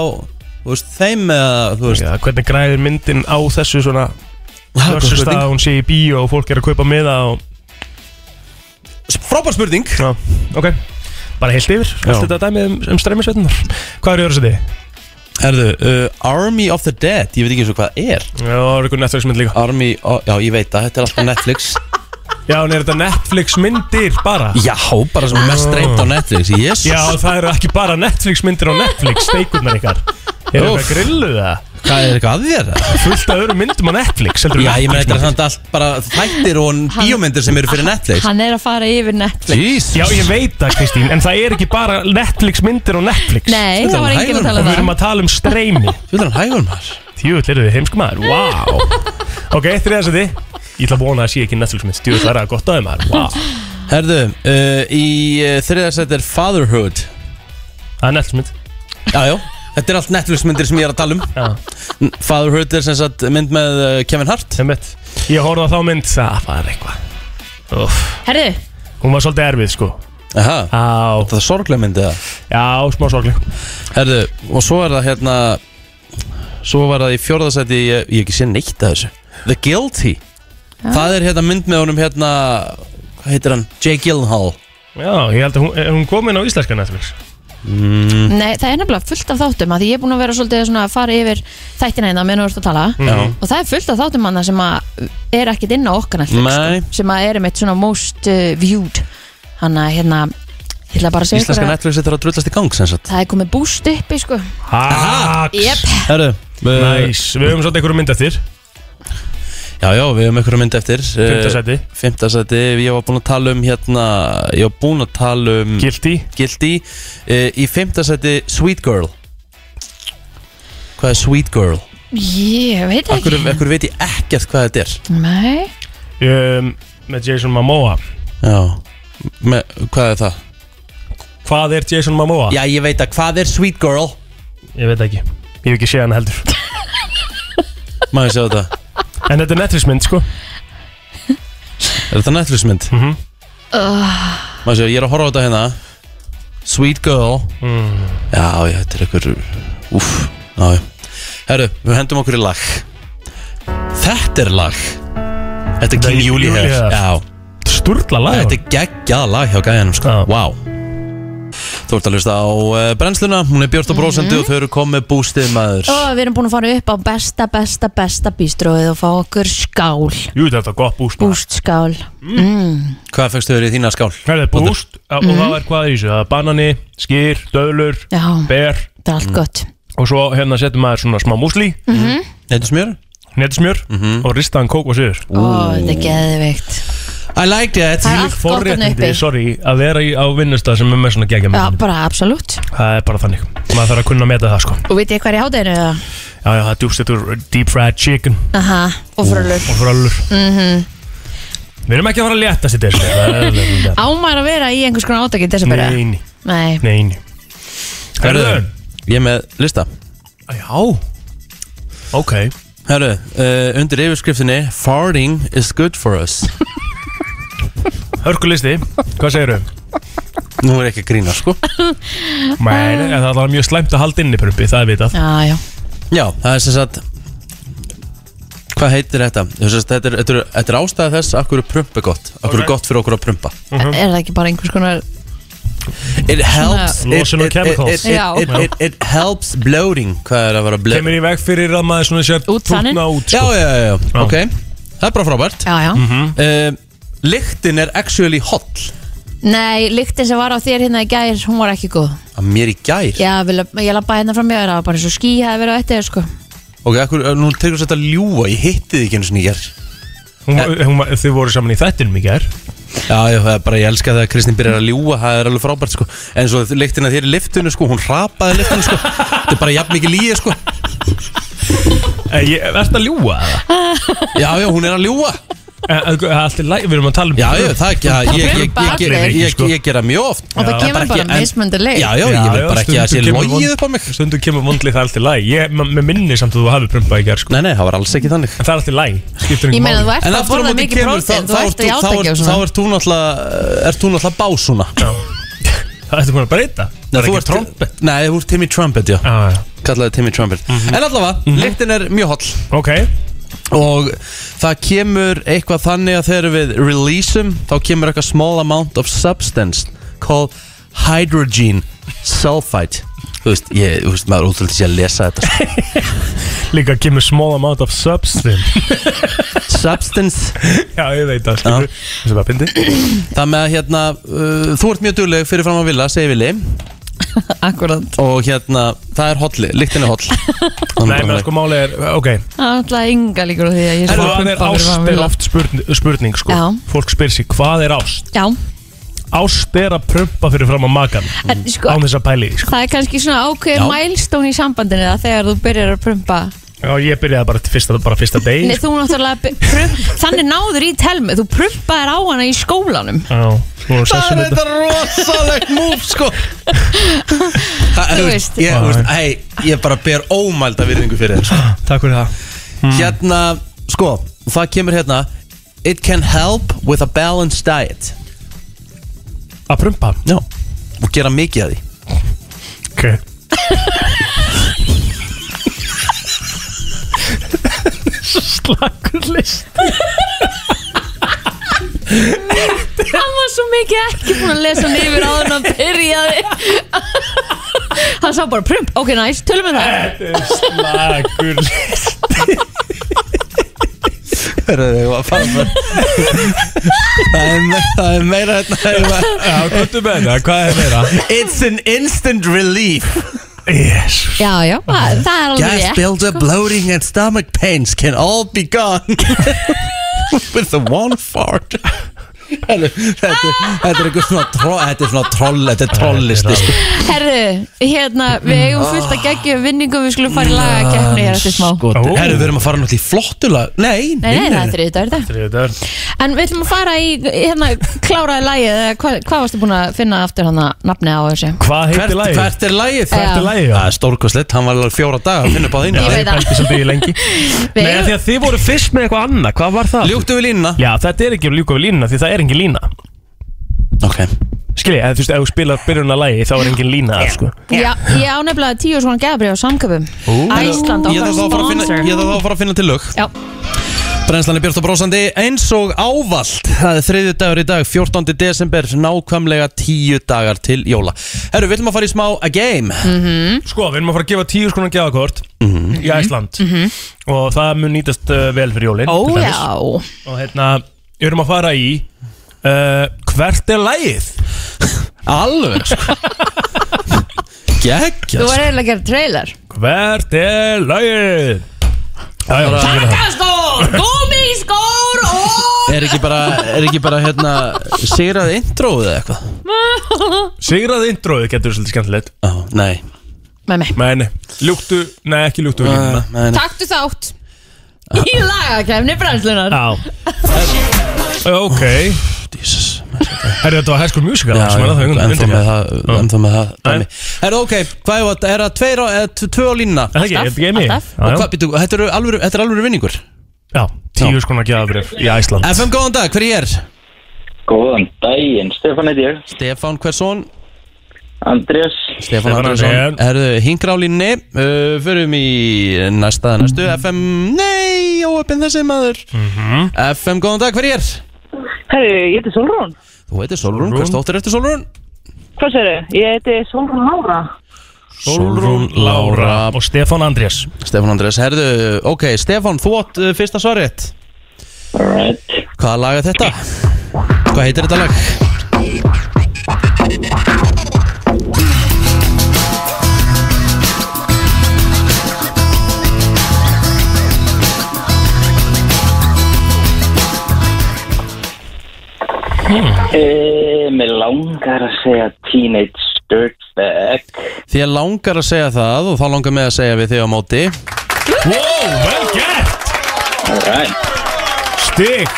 veist, þeim eða Þú veist Já, hvernig græðir myndin á þessu svona góð versus spurning. það að hún sé í bíó og fólk er að kaupa miða og Frábær spurning. Já, ok. Bara heilt yfir, allt þetta dæmið um, um streymisveitunar Hvað er í öðru seti? Herðu, uh, Army of the Dead Ég veit ekki eins og hvað það er. Já, það er eitthvað Netflix mynd líka. Army, oh, já ég veit það, þetta er alltaf Netflix. Já, en er þetta Netflix myndir bara? Já, bara sem er mest streymt á Netflix Jésus Já, það eru ekki bara Netflix myndir á Netflix, steikurnar ykkar. Er Úff. þetta grilluð það? Hvað er eitthvað að þér? Fullt af öðrum myndum á Netflix heldur en Já, ég með þetta er samt allt bara þættir og bíómyndir sem eru fyrir Netflix. Hann er að fara yfir Netflix. Jesus. Já, ég veit það Kristín, en það er ekki bara Netflix myndir á Netflix. Nei, Þetta það var er enginn að hægur. tala Og um við erum það að tala um streymi. Fylgur hann hægur maður. Tjúvill eru þið heimsku maður, wow Ok, þriðasæti Ég ætla að vona að sé ekki Netflix mynd. Tjúvill verða gott aðeins maður, wow Herðu, uh, í uh, þriðarsætt er Fatherhood. Það er Netflix mynd. Já, já, þetta er allt Netflix myndir sem ég er að tala um. Fatherhood er sem sagt mynd með uh, Kevin Hart. Ég horfði á þá mynd, það var eitthvað. Úff, Herðu, Hún var svolítið erfið sko. Aha, Já, það er sorglega myndið það já, smá sorgleg. Herðu, og svo er það hérna Svo var það í fjórðarsætti Ég ég hef ekki sé neitt að þessu. The Guilty. Það er hérna mynd með honum hérna Hvað heitir hann? Jay Gyllenhaal. Já, ég held að hún, er hún komin á íslenska Netflix nei, það er nefnilega fullt af þáttum að því ég er búin að vera svolítið svona að fara yfir þættina hérna meðan þú ert að tala. Já. og það er fullt af þáttum hann sem að er ekkit inn á okkar Netflix Nei. sko, sem að er einmitt svona most uh, viewed. Hann að hérna ég ætla bara að segja ykkur Íslenska að Netflix þetta er að drullast í gang sem sagt. Það er komið búst uppi sko. Haks Jep. Herðu, uh, Næs, við höfum svolítið einhverju mynd eftir Já, já, við höfum einhverja mynd eftir Fymta sæti. Fymta sæti, ég var búin að tala um hérna Ég var búin að tala um Guilty Guilty uh, Í fymta sæti Sweet Girl Hvað er Sweet Girl? ég veit ekki Akkur, akkur veit ég ekkert hvað þetta er nei, um, Með Jason Momoa Já Me, Hvað er það? Hvað er Jason Momoa? Já, ég veit að hvað er Sweet Girl? Ég veit ekki Ég hef ekki séð hann heldur Má ég sjá þetta? En þetta er Netflix mynd sko. Er þetta Netflix mynd? Mhm. Má sjá, ég er að horfa á þetta hérna. Sweet Girl. Mm. Já, já, þetta er einhver Úff, já, já. Herru, við hendum okkur í lag. Þetta er lag. Þetta er er King Júli Júlí hér hér. Já, Sturla lag þetta er geggjað lag hjá gæjanum sko. Já. Vá Þú ert að hlusta á uh, brennsluna. Hún er björt og brósandi og þau eru komið bústið maður. Og við erum búin að fara upp á besta, besta, besta bístróið og fá okkur skál. Jú, þetta er gott búst maður. búst skál. Mm. Hvað fegstu þau í þína skál? Hvað er búst og það er hvað er í þessu? Það er banani, skýr, döðlur, já, ber. Það er allt gott. Og svo hérna setjum maður svona smá músli. Þetta smjör? Netismjör og ristaðan kók og sigur Ó, þetta er geðveikt I like that. Það er allt gott þarna uppi. sorry, að vera í, á vinnustað sem er með svona gegja Já, bara absolutt. Það er bara þannig. Maður þarf að kunna að meta það sko. Og veit ég hvað er í hátæðinu eða? Já, já, það er djúst þetta deep fried chicken. Aha, og frölur og fröllur. Mhm. Við erum ekki að fara að léttast í þessu Ámar að vera í einhvers konar átakið þess að byrja Neini, Nei, neini Herru, Herru, ég er með lista. Já. Ok. Herru, uh, undir yfirskriftinni Farting is good for us Hörkulisti, hvað segirðu? Nú er ekki að grína sko Nei, nei, það er mjög slæmt að halda inni prumpi, það er vitað já, já Já, það er sem sagt Hvað heitir þetta? Þú veist, Þetta er, þetta er, þetta er ástæða þess Akkur er prump er gott Akkur Ok. er gott fyrir okkur að prumpa Er það ekki bara einhvers konar It helps it, Losun of it, it, chemicals. it, Já. it, it, it helps bloating Hvað er að vera bloating? Kemur í veg fyrir að maður svona sér Útþaninn? tútna út Já, sko. já, já, já, ok Það er bara frábært Já, já uh, Lyktin er actually hot. Nei, lyktin sem var á þér hérna í gær Hún var ekki góð. Að mér í gær? Já, vil, ég lappa hérna fram mér Það var bara eins og ský hefði verið á eftir þér, sko. Ok, akkur, nú tegur þetta að ljúa Ég hitti þið ekki einu sinni í gær. Hún, hún, var- Þið voru saman í þettinum í gær. Já, já, það er bara, ég elska það að Kristín byrjar að ljúa Það er alveg frábært, sko. En svo lyktina þér í liftinu, sko Hún hrapaði liftinu, sko. Þetta er bara jafn mikið líi, sko. Að ljúga það? Já, já, hún er að ljúa Allt er læg, við erum að tala um Já, já, það ekki að Ég, ég, ég, ég, ég, ég, ég gera mjög oft. Og það kemur bara mismunandi leið. Já, já, ég vil bara ekki að sé stundum kemur logið upp á mig. Stundum kemur vondlið það er allt í læg Ég, með minni samt að þú hafi prumpað í gær sko. Nei, nei, það var alls ekki þannig. En það er allt í læg Skiptir Ég meina, þú máli ert En að aftur á borða móti mikið kemur prótein, þá þú ert játa ekki og þá svona. ert þú náttúrulega Ert þú náttúrulega básuna Það ertu búin að breyta. Það er Þú ekki ert- trompet. Nei, þú ert Timmy Trumpet, já. Já, já. Kallaði Timmy Trumpet. En allavega, lyktin er mjög holl. Ok Og það kemur eitthvað þannig að þegar við releaseum Þá kemur eitthvað small amount of substance Called hydrogen sulfide Þú veist, ég, þú veist, maður útrúlega sé að lesa þetta sko. Líka kemur small amount of substance. Substance. Já, ég veit það skilur. Þessi var pindi Það með að hérna, uh, þú ert mjög dugleg fyrir fram að vilja, segir Vili Akkurat. Og hérna, það er hotli, lyktin er holl. Nei, menn sko máli er Ok. Það er alltaf ynga líkur á því að ég sé Hvað að er ást er oft spurning, spurning sko. Já. Fólk spyr sig hvað er ást? Já, Ást er að prumpa fyrir fram að makan en sko Án þess að pæli því, sko. Það er kannski svona ákveðin Já. mælstón í sambandinu það þegar þú byrjar að prumpa Já, ég byrjaði bara fyrsta, bara fyrsta degi Nei, þú náttúrulega by- prum, Þannig náður í telmu Þú prumpaðir á hana í skólanum. Já, þú erum Það sessum er þetta þetta rosalegt múf sko. Það, Þú veist. veist, ég, þú veist, hei, ég bara ber ómælda virðingu fyrir þér sko. Takk fyrir það. Hérna, sko, það kemur hérna. It can help with a balanced diet. Að prumpa? Já. Og gera mikið af því. Ok Svo slakur list. Hann var svo mikið ekki búin að lesa hann yfir áður en hann byrjaði. Hann sá bara prump. Ok, næst, tölum við það. Slakur list. Það er me- það er meira hérna. Já, er? Hvað er meira? It's an instant relief Jesus Já, já, það, það er alveg Gas buildup, bloating and stomach pains can all be gone. With the one fart Þetta þetta er þetta er eitthvað svona troll Þetta er svona troll Þetta er trollisti sko. Herðu, hérna, við eigum fullt að gegja vinningum Við skulum fara í lagakeppni hér eftir smá Sko, Ó. Herru, við erum að fara náttúrulega í flottulag Nei, Nei, nei, það er þriðið dagur þetta Þetta er En við ætlum að fara í, hérna, kláraði lagið eða Hvað, hvað varstu búin að finna aftur hann að nafni á þessu? Hvað heitir Hvert, lagið? hvert er lagið? Hvert er Það lagið? er stórkosleitt, hann var alveg fjóra daga að finna upp á þínu Ég veit það. Bælti sem byggi lengi Við Nei, eigum- því að þið voru fyrst með eitthvað annað Hvað var það? Ljúktu við línuna Já, þetta er ekki að ljúka við línuna Því það er engin lína. Ok. Skilji, eða þú veist, ef þú spilar byrjun að lagi Þá er engin lína þar, sko. Já, ég á nefnilega tíu svona geðabrið á samköpum Æsland Ég okkar þarf þá að fara að finna- sponsor. ég þarf þá að fara að finna til lög. Já, Brennslan er björst og brósandi eins og ávallt. Það er þriðju dagur í dag, 14. desember Nákvæmlega tíu dagar til jóla. Herru, við ætlum að fara í smá a game. Sko, við erum að fara að gefa tíu skonar gjafakort Í Æsland Og það mun nýtast uh, vel fyrir jólin ó já. Og hérna, við erum að fara í uh, Hvert er lagið? Alveg sko. Gekkja Þú var eiginlega að gera trailer. Hvert er er það Takkaskór, gúmiskór og Er ekki bara, er ekki bara hérna Sigrað introið eða eitthvað? Sigrað introið getur svolítið skemmtilegt. Ó, Nei, Með mig. Nei, nei, ljúktu, nei ekki ljúktu nei. Taktu þátt Í lagakefni brennslunar Já. Ok. Jesus. Herri, þetta var High School Musical Já, er ennþá með það Ennþá með það dæmi. Herru, ok, hvað er það? Er það tveir á, eða t- tvö á línuna? Er það ekki, er þetta ekki mig? Alltaf. Og hvað, býtu, þetta er alvöru, þetta er alvöru vinningur? Já, tíu skona gjafabrif í Æsland FM, góðan dag, hver ég? Er? Góðan daginn, Stefán heiti ég. Stefán Hversson Andrés Stefán Andrésson. Herðu, línni uh, Förum í næsta, næstu FM Nei, óöppin þessi maður FM, góðan dag, hver ég er? Herri, ég heiti Solrún. Þú heitir Solrún, Sólrún. hvers dóttir eftir Solrún? Hvað sér þið? Ég heiti Solrún Lára. Solrún Lára og Stefán Andrés Stefán Andrés, herðu, ok, Stefán, þú átt uh, fyrsta svarið Alright Hvaða lag er þetta? Hvað heitir þetta lag? Mér langar að segja Teenage Dirtbag. Þér langar að segja það og þá langar mig að segja við þig á móti. Wow, vel gert! Alright. Stig.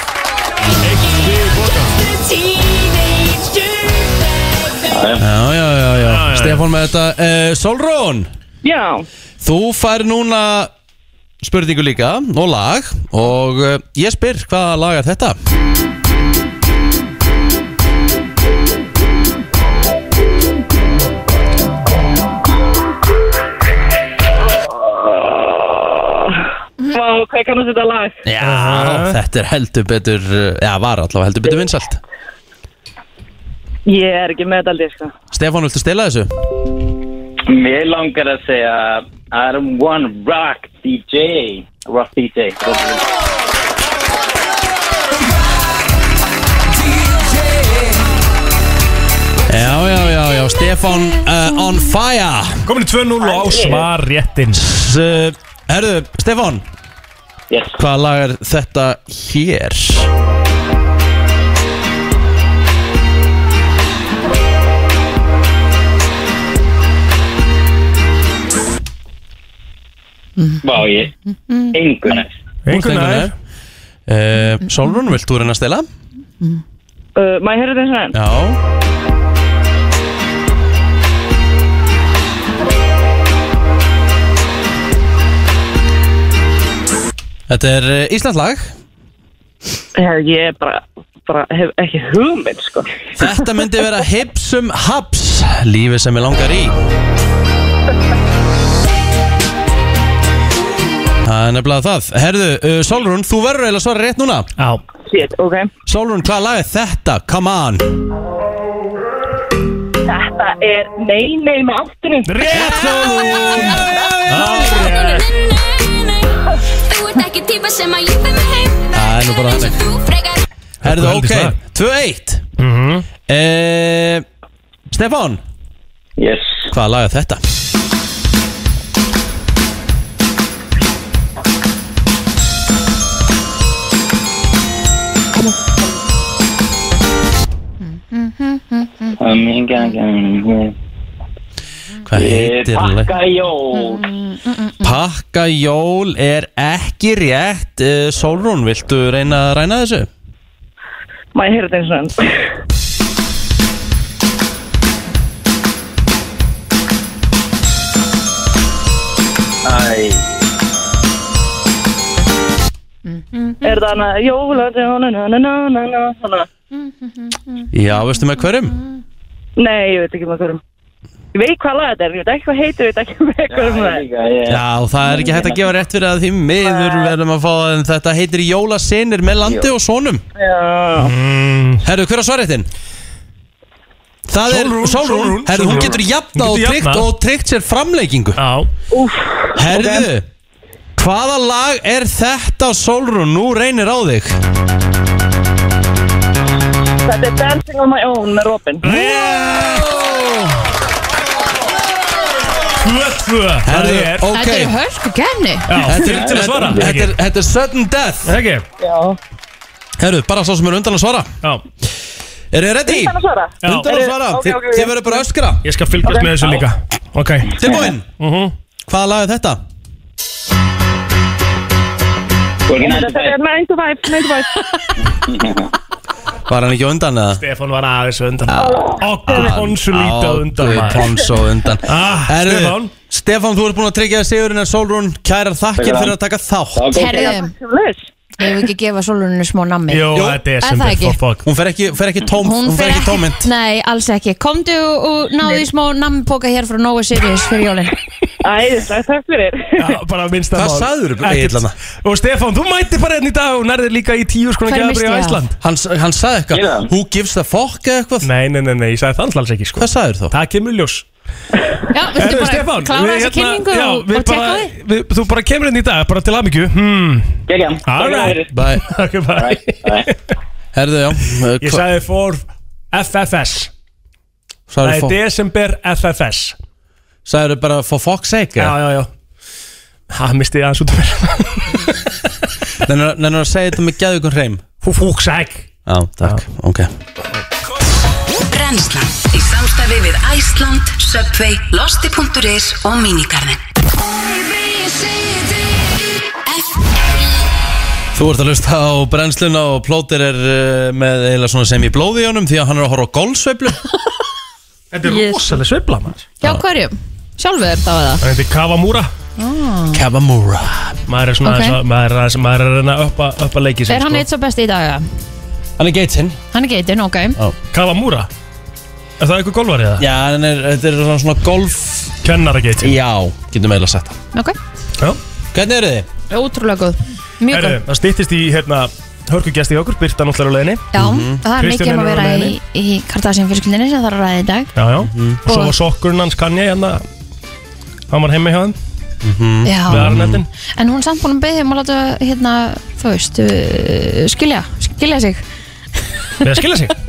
Eitt stig í bókan Já, já, já, já. Stefán með þetta. Uh, Solrún, Já, þú fær núna spurningu líka og lag og uh, ég spyr hvaða lag er þetta? Hvað kannast þetta lag? Já, þetta er heldur betur já, var allavega heldur betur vinsalt Ég er ekki með þetta aldrei, sko. Stefán, viltu stela þessu? Mér langar að segja I'm one rock DJ. Rock DJ. Já, já, já, já, Stefán uh, on fire Komin í 2-0 og á svar réttins uh, Herðu, Stefán, Yes. hvaða lag er þetta hér? Vá, ég. Engu næst. Einhvern veginn uh, Solrún, vilt þú reyna að stela? Uh, Má ég heyra þetta eins og enn? Já Þetta er uh, Íslands lag. Ég er bara, bara hef ekki hugmynd, sko. Þetta myndi vera Hipsum Haps Lífið sem ég langar í. Það er nefnilega það. Herðu, uh, Solrún, þú verður eiginlega að svara rétt núna. Já, Shit, ok. Solrún, hvaða lag er þetta? Come on. Þetta er Nei, nei með áttunum. rétt Sólrún! Árið Þú ert Það er nú bara þannig Herðu, ok, það. 2-1 Mhm. uh, Stefán, Yes. hvaða lag er þetta? Hvað heitir lag? Pakka jól. Pakka jól er ekki rétt uh, Solrún, viltu reyna að ræna þessu? Má ég heyra þetta eins og enn? Æ. Er það hana jóla, na na na na na na hana? Já, veistu með hverjum? Nei, ég veit ekki með hverjum. Ég veit hvað lag þetta er, ég veit ekki hvað heitir, ég veit ekki með hverjum það er. Já, það er ekki hægt að gefa rétt fyrir að því miður verðum að fá það en þetta heitir Jólasinir með landi og sonum. Já. Herru, hver á svarréttin? Það er Sólrún, Sólrún, herru, hún getur Hún jafnað og getur tryggt jafnað. og tryggt sér framleikingu Já, Herðu, hvaða lag er þetta Sólrún? Nú reynir á þig. Þetta er Dancing on my own með Robin. 2-2 Það Herðu, er ok Þetta er hörku kenni Já, Þetta er, fyrir til að svara þetta, þetta, er, þetta er sudden death Ekki? Já. Herru, bara svo sem er undan að svara Já, Er þið ready? Þannig að svara. Já. Undan að svara, Ok, Þi, ok, ok. þið verður bara að öskra ég skal fylgjast með þessu líka Ok Tilbúinn, Mhm. hvaða lag er þetta? Þetta er 9 to 5, 9 to 5. Var hann ekki undan eða? Stefán var aðeins undan. Okkur ponsu lítið undan maður. Ponso undan. Ah, Herru, Stefán. Stefán, þú ert búin að tryggja sigurinn en Solrún Kærar þakkir fyrir að taka þátt. Sjöfnleis. hefur ekki gefa sóluninu smá nammi? Jó, þetta er sem ekki? for fuck. Hún fer ekki, fer ekki tóm Hún, fer ekki tómynd Nei, alls ekki. Komdu og náðu í smá nammipoka hér frá Nóa Sirius fyrir jólin Æðislega, takk fyrir. Já, bara minnsta Hvað mál. sagðirðu, Ekkert. Egill, þarna? Og Stefán, þú mætti bara einn í dag og nærðir líka í tíu skona Hverju gefabri missti á ég af? Ísland Hann, hann sagði eitthvað Ég það. Who gives the fuck eða eitthvað Nei, nei, nei, nei, ég sagði það alls ekki sko Hvað sagðir þú? Það kemur í ljós Já, viltu Herru, bara Stefán, klára þessa hérna- kynningu já, og, við og tjekka bara- því? við- Þú bara kemur inn í dag, bara til aðmyggju Hmm, Gekja. All right. Bye ok, bye Herðu, já uh, Ég sagði for FFS Það Sagði er for, desember FFS sagði bara for fuck's sake Já, já, já. Það misti ég aðeins út af mér. Nennir að segja þetta með gæðugum hreim? Fú, fúksæk Já, takk, ok. Brennslan í samstarfi við Æsland, Subway, Losti.is og Minigarðin Þú ert að hlusta á brennsluna og plóter er uh, með eiginlega svona sem í blóði í honum því að hann er að horfa á golfsveiflu. Þetta er Yes. rosalega sveifla maður. Já, hverjum? Sjálfur þá eða? Það heitir Kavamura Kavamura Maður er svona Ok. okay. maður, maður er að- maður er að reyna að uppa, uppa leiki Er hann eitt svo besti í dag? eða? Hann er geitinn. Hann er geitin, ok. Kavamura Er það eitthvað golvarið það? Já, hann er, þetta er svona, svona golf Kennara geitin Já, getum eiginlega sagt það. Ok, Já. Hvernig eru þið? ótrúlega góð. Mjög Herru, góð. Það stýttist í hérna Hörkugjast í okkur, Birta náttúrulega á leiðinni. Já, það er mikið um að Kristján er á vera í, leiðinni. í Kardashian fjölskyldinni sem það er að ræða í dag. Já, já. Og svo var sokkurinn hans Kanye hérna Hann var heima hjá þeim? Við Já, Arnettin en hún er samt búin að beðja um að láta hérna, þú veist, uh, skilja skilja sig, Við að skilja sig?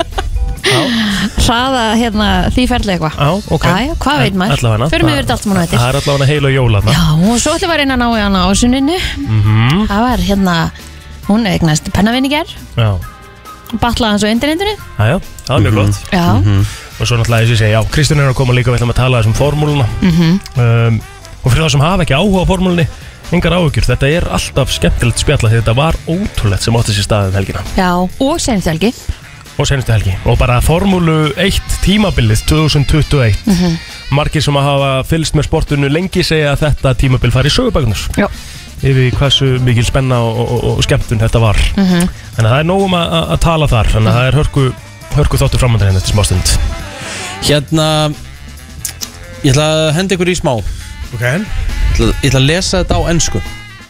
Hraða hérna, því ferli eitthvað. Já, ok. Jæja, hvað veit maður? Allavega Förum yfir þetta allt saman á eftir. Það er allavega heil og jól þarna. Já, og svo ætlum við að reyna að ná í hana á sunninu Mhm. Það var hérna hún eignast pennavinni ger Já, batlaði hans á internetinu já, já, það var mjög gott Já, Og svo náttúrulega þess að segja, já, Kristján er að koma líka Við ætlum að tala þessum formúluna. Um, Og fyrir þá sem hafa ekki áhuga á formúlunni Engar áhugjur, þetta er alltaf skemmtilegt spjalla Því þetta var ótrúlegt sem átti sér staðið helgina. Já, og senstu helgi. Og senustu helgi. Og bara Formúlu 1 tímabilið 2021 Mhm. margir sem hafa fylgst með sportinu lengi segja að þetta tímabil fari í sögubækunar Já. yfir hversu mikil spenna og, og, og skemmtun þetta var. Mhm. þannig að það er nógum að, að tala þar. Þannig að það er hörku, hörku þáttu framöndan hérna til smástund Hérna Ég ætla að henda ykkur í smá. Ok. Ég ætla, ég ætla að lesa þetta á ennsku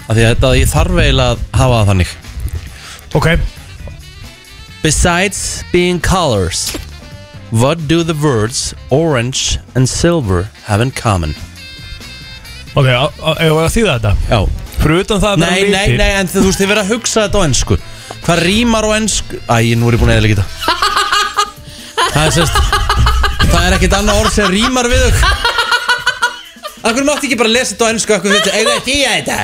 Af því að þetta ég þarf eiginlega að hafa það þannig. Ok, Besides being colors What do the words orange and silver have in common? ok, eigum við að þýða þetta? Já. Fyrir utan það að vera Nei, nei, litir- nei, en þú veist, þið verða að hugsa þetta á ennsku Hvað rýmar á ennsku? Æ, nú er ég búin að eða þetta. Það er sérst Það er ekkert annað orð sem rýmar við þau. Akkur mátti ekki bara lesa þetta á ennsku Akkur þetta, eigum við að þýja þetta?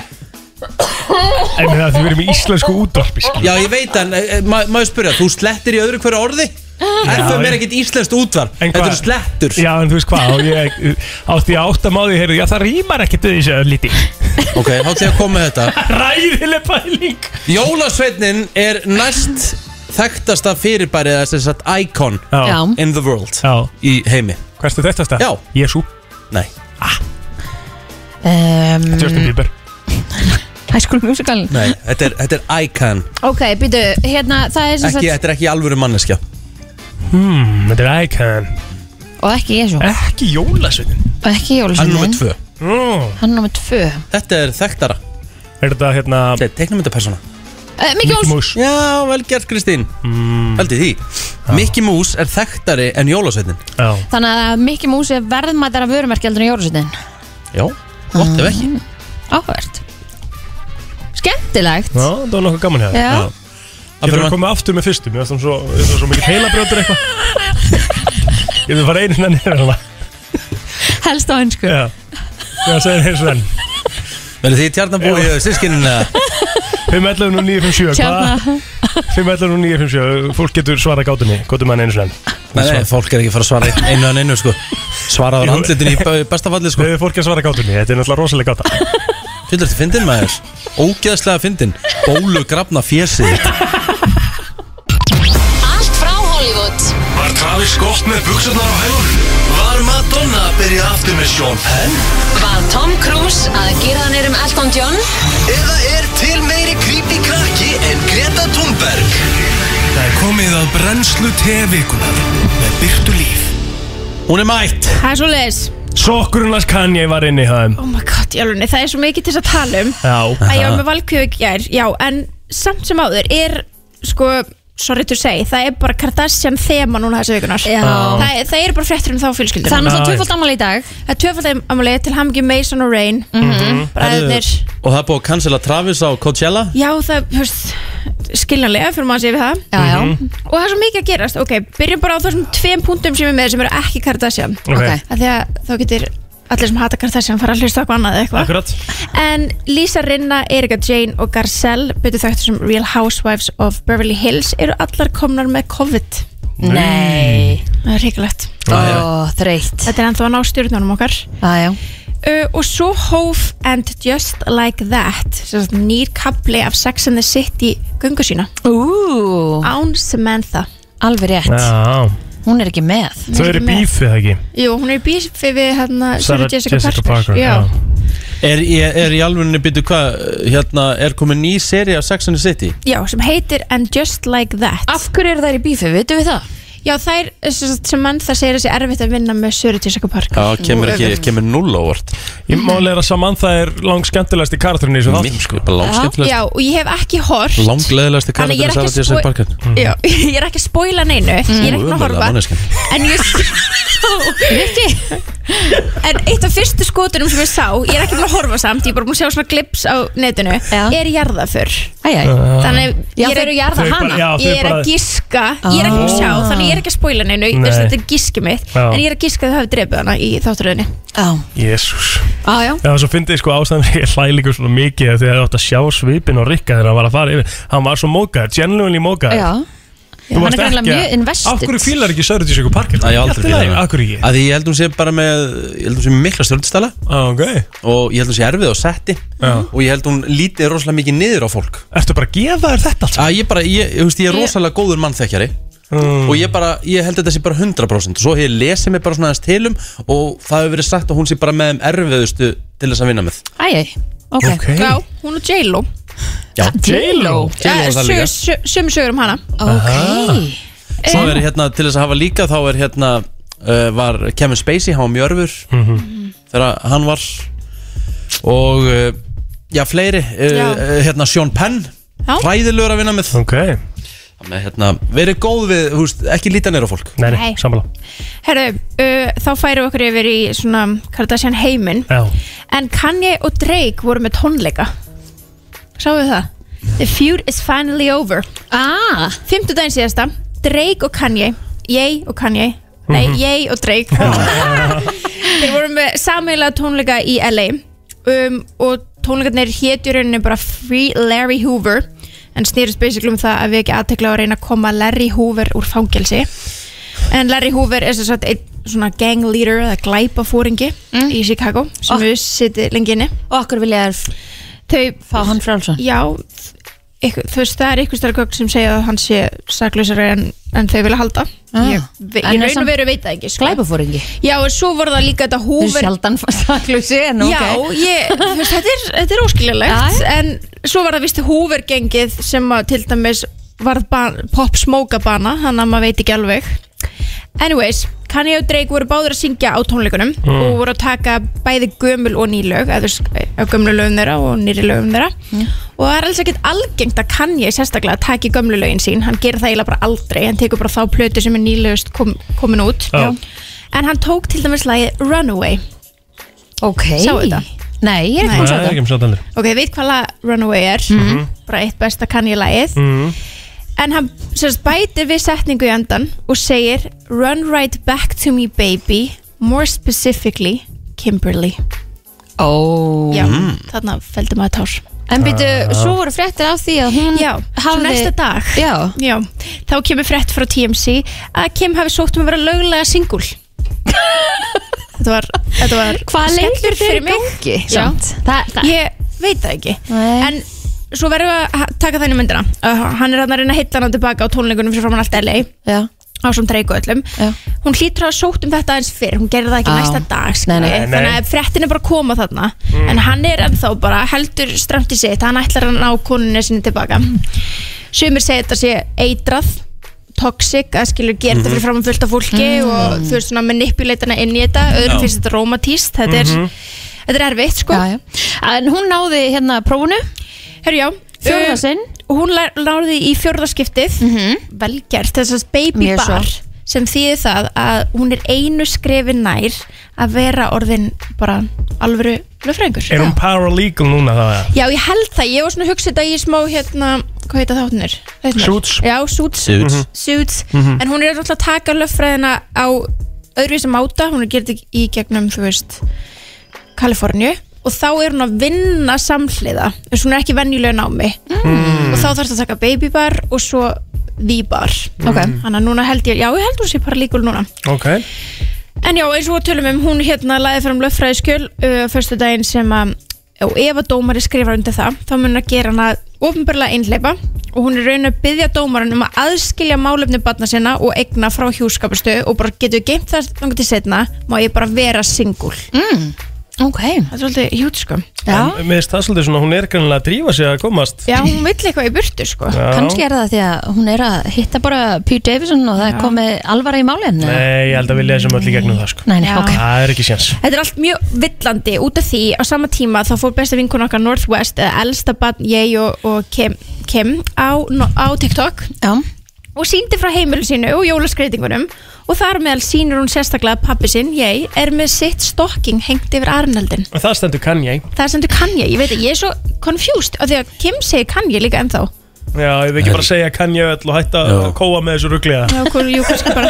En það því við erum í íslensku útvarpi skilur. Já, ég veit en, e, ma maður spyrja Þú slettir í öðru hverju orði? FM er ég- ekkert íslenskt útvarp. En Þetta hvað- eru slettur. Já, en þú veist hvað og ég átti að átta máði heyrðu, já, það rýmar ekkert við þessu liti. Ok, þá til að koma með þetta. Ræðileg pæling. Jólasveitnin er næst þekktasta fyrirbærið þess að icon Já, in the world Já. í heimi. Hverstu þetta stað? Já. Jésu, Nei, um, Justin Bieber. High School Musical. Nei, þetta er, þetta er icon. Ok, býtu, hérna, það er sem ekki, sagt Þetta er ekki alvöru manneskja. Hmm, Þetta er Icon. Og ekki Jésu, Ekki jólasveitin og ekki Hann er nummið Jólasveitin tvö. Mm. Hann er nummið tvö. Þetta er þekktara. Er þetta hérna Þetta er teiknumyndapersona uh, Mickey Mickey Mouse. Mouse. Já, vel gert Kristín. Mm. Veldi því. Mickey Mouse er þekktari en Jólasveitnin Já, Þannig að Mickey Mouse er verðmættara vörumerki heldur en Jólasveitin Já, gott ef ekki. Áhvert Skemmtilegt. Já það var nokkuð gaman hér Já. Það Getur fyrir við að komið aftur með fyrstum? Ég veist svo, ég svo, svo mikið heilabrjótur eitthvað. Getur við fara einu sinni nýra hana Helst á einsku Já. Já, segir eins og enn Verður því tjarnabúi í sískinin eða 511 og 957 Tjarna. 511 og 957 Fólk getur svara gátunni Góttum hann einu sinni Nei, nei, fólk er ekki að fara að svara einn- einu en einu sko. Svaraður handlitin í b- besta falli sko. Erum fólki að svara gátunni Þetta er náttúrulega rosalega gáta. Fylgur þetta fyndin maður? Ógeðslega fyndin Bólu grafna fjesið þitt. Allt frá Hollywood. Var Travis Scott með buksunar á hælunum? Var Madonna að byrja aftur með Sean Penn? Var Tom Cruise að gera hann um Elton John? Eða er til Greta Thunberg? Það er komið að brennslu tevikunar með byrtu líf. Hún er mætt. Það er svo leiðis Sokkurinn hans Kanye var inni í hæðum Oh my god, jálunni, það er svo mikið til þess að tala um Já. að ég var með valkjöfu í gær. Já, en samt sem áður er sko, sorry to say það er bara Kardashian þema núna þessu vikunar Já. það, er- það er bara fréttur um þá fjölskyldur Það er náttúrulega tvöfald ammali í dag. Það er tvöfald amali til hamngi Mason og Rain. Bræðurnir. Og það er búið að cancela Travis á Coachella? Já, það, veist, skiljanlega fyrir maður að sé við það. Já, já. Og það er svo mikið að gerast, ok, byrjum bara á þessum tveim punktum sem er með sem eru ekki Kardashian. Ok. Að Því að þá getur allir sem hata Kardashian fara að hlusta eitthvað annað eða eitthvað. Akkurat. En Lisa Rinna, Erika Jane og Garcelle betur þau sem Real Housewives of Beverly Hills eru allar komnar með COVID. Nei. Það er ríkulegt Ó, þreytt. Þetta er ennþá að ná stjórnunum okkar. Aðjá uh, Og svo hóf And Just Like That sem sagt nýr kapli af Sex and the City göngu sína. Ú, Án Samantha. Alveg rétt. Já, Hún er ekki með þau eru með. bífið það ekki Jú, hún er í bífi við hérna Sarah Jessica, Jessica Parker, Parker, Já. Er, er, er í alvegni byrju hvað, hérna, er komið ný seri af Sex and the City? já, sem heitir And Just Like That Af hverju eru þær í bífi, veitum við það? Já, þær, sem sagt, Samantha segir að sé erfitt að vinna með Jessica Parker Já, kemur ekki, kemur null ávart Ég máli er að Samantha er lang skemmtilegasti karakterin í þessu þáttum Miklu, bara langskemmtilegast Já, og ég hef ekki hort Langleðilegasti Þannig ég er karakter ekki Sarah að Jessica spoi- Parker. Já, ég er ekki að spoila neinu. Ég er ekki að horfa. En ég En eitt af fyrstu skotunum sem ég sá Ég er ekki búin að horfa samt Ég er bara búin að sjá svona klips á netinu Já. Er jarðaför. Þannig ég er, ég er að giska. Ég er ekki að sjá Þannig ég er ekki að spoila neinu Nei. þess að Þetta er giski mitt Já. En ég er að giska að þau hafi drefið hana í þátturöðinni Já, Jésús Á, já Já, svo fyndi ég sko ástæðan fyrir ég hlæ líka svona mikið þegar ég átt að sjá svipin og Rikka þegar hann var að fara yfir Hann var svo mókaður, genuinely mókaður Já, Þú hann varst er greinlega ekki mjög invested. Af hverju fílar ekki Sarah Jessica Parker? Það ég hef aldrei lagi, fyrir Af hverju ekki? Að því ég held hún sé bara með Ég held hún sé með mikla stjórnstala Ah, Ok Og ég held hún sé erfið á setti Já. Og ég held hún lítið rosalega mikið niður á fólk Ertu bara að gefa þér þetta allt? Að ég bara, ég, ég, veist, ég er rosalega góður mannþekkjari Mm. Og ég bara, ég held þetta sé bara 100% Svo hef ég lesið mig bara svona aðeins tilum Og það hefur verið sagt að hún sé bara með þeim erfiðustu Til þess að vinna með. Æjæj Ok, Ok. Já, hún og J-Lo. Já, J-Lo? Líka. Sumi sögur um hana. Ok. Svo er hérna til þess að hafa líka Þá er hérna uh, Var Kevin Spacey, hann var mjörfur Þegar hann var. Og uh, Já, fleiri uh, Já. uh, Hérna Sean Penn Já. Hræðilegur að vinna með. Ok með, hérna, Verið góð við, veist, ekki líta neyra fólk. Nei, nei, Nei. sammála. Herru, uh, þá færum við okkur yfir í svona Kardashian heiminn. Já. En Kanye og Drake voru með tónleika. Sáu við það? The feud is finally over. Ah, Fymtu daginn síðasta Drake og Kanye Ye og Kanye Nei, Ye og Drake. Þeir voru með sameiginlega tónleika í LA um, Og tónleikarnir hétjur rauninni bara Free Larry Hoover En snýrist basically um það að við ekki aðtekla að reyna að koma Larry Hoover úr fangelsi. En Larry Hoover er sem sagt einn svona gang leader eða glæpafóringi í Chicago sem Oh. við sittum lengi inni. Og okkur vilja Þau fá hann frálsa Já, ykkur, þú veist, það er ykkur stærri gögn sem segja að hann sé saklausari en, en þau vilja halda. Ah. Ég, ég raun og veru veit það ekki sko. Glæpafóringi Já, og svo voru það líka þetta Þú er húver sjaldan saklausi en ok. Já, ég, þú veist, þetta er, þetta er óskiljulegt Já, En svo var það vist húvergengið sem að til dæmis varð ban, pop smoke bana Þannig að maður veit ekki alveg. Anyways, Kanye og Drake voru báður að syngja á tónleikunum og voru að taka bæði gömul og ný lög eða gömlu lögum þeirra og nýri lögum þeirra. Og það er alls ekkert algengt að Kanye sérstaklega taki gömlu lögin sín hann gerir það eiginlega bara aldrei, hann tekur bara þá plötu sem er nýlegust kom, komin út. Já. en hann tók til dæmis lagið Runaway. Ok. Sáu þetta? Nei, ég er ekki að um sjaldan ok, veit hvað lag Runaway er? Bara eitt besta Kanye lagið. Mm. En hann sérst, bætir við setningu í endan og segir Run right back to me baby more specifically Kimberly Ó Já, þarna feldur maður tár En byrju, svo voru fréttir af því að hún Já, svo hafði næsta dag Já, Já, þá kemur frétt frá TMC að Kim hafi sótt um að vera löglega singul Þetta var, þetta var hvað skellur lengur fyrir mig. gangi? Já. samt? Það, það Ég veit það ekki Nei. En svo verðum við að taka þenni myndina. Uh, Hann er hann að reyna að hitta hann tilbaka á tónleikunum fyrir framann allt LA Já, á svona treyku öllum. Já. Hún hlýtur að hafa sótt um þetta aðeins fyrr. Hún gerði það ekki Já. næsta dag Nei, skilji. nei. Nei, nei. Þannig að fréttin er bara að koma þarna. En hann er ennþá bara heldur stramt í sitt. Hann ætlar að ná konunni sinni tilbaka Sumir segja þetta sé eitrað toxic, að skilur gera þetta fyrir fram fullt af fólki og þú veist svona manipulatana inn í þetta, öðrum finnst þetta romantíst þetta er, þetta er erfitt sko. Já, já. En hún náði hérna prófunu Herru já, Fjórða uh, hún náði í fjórðaskiptið mm -hmm. velgjert, þess að baby Mjög svo. bar sem þýðir það að hún er einu skrefi nær að vera orðin bara alvöru lögfræðingur Er hún paralegal núna það? Já, ég held það, ég var svona að hugsa þetta í smá hérna, hvað heita þáttunir? Suits. Já, Suits, Suits. Suits. en hún er alltaf að taka lögfræðina á öðruvísi máta, hún er gerð í gegnum, þú veist Kaliforníu og þá er hún að vinna samhliða þess að hún er ekki venjulega námi. Og þá þarf það að taka babybar og svo V-bar Ok. þannig að núna held ég, já ég held hún sé paralíkul núna. Ok. En já, eins og við tölum um, hún hérna laði fram lögfræðiskjöl uh, fyrstu daginn sem að og ef að dómari skrifar undir það þá mun að gera hana ofnbörlega einhleipa og hún er raun að byggja dómaran um að aðskilja málefni barna sinna og egna frá hjúskapastu og bara getur geimt það þannig til setna má ég bara vera singul. Mm. Ok. Það er svolítið hjút sko. Já, En Mér finnst það svolítið svona, hún er kannilega að drífa sig að komast. Já, hún vill eitthvað í burtu sko. Já. kannski er það því að hún er að hitta bara Pete Davidson og það er komið alvara í málinn eða? Nei, ég held að vilja þessum öll í gegnum það sko. Nei, nei, Já. ok. Það er ekki séns. Þetta er allt mjög villandi. Út af því á sama tíma þá fór besta vinkun okkar Northwest eða elsta barn ég og, og Kim, Kim á, á TikTok. Já, og síndi frá heimilu sínu og jólaskreitingunum og þar meðal sínur hún sérstaklega að pappi sinn, ég, er með sitt stocking hengt yfir Arnaldin. Og það stendur kann ég Það þú kann ég, ég veit ég er svo confused af því að Kim segir kann ég líka ennþá. Já, ég vil ekki bara segja kann ég öll og hætta að kóa með þessu rugliða Já, hvað, jú, kannski bara,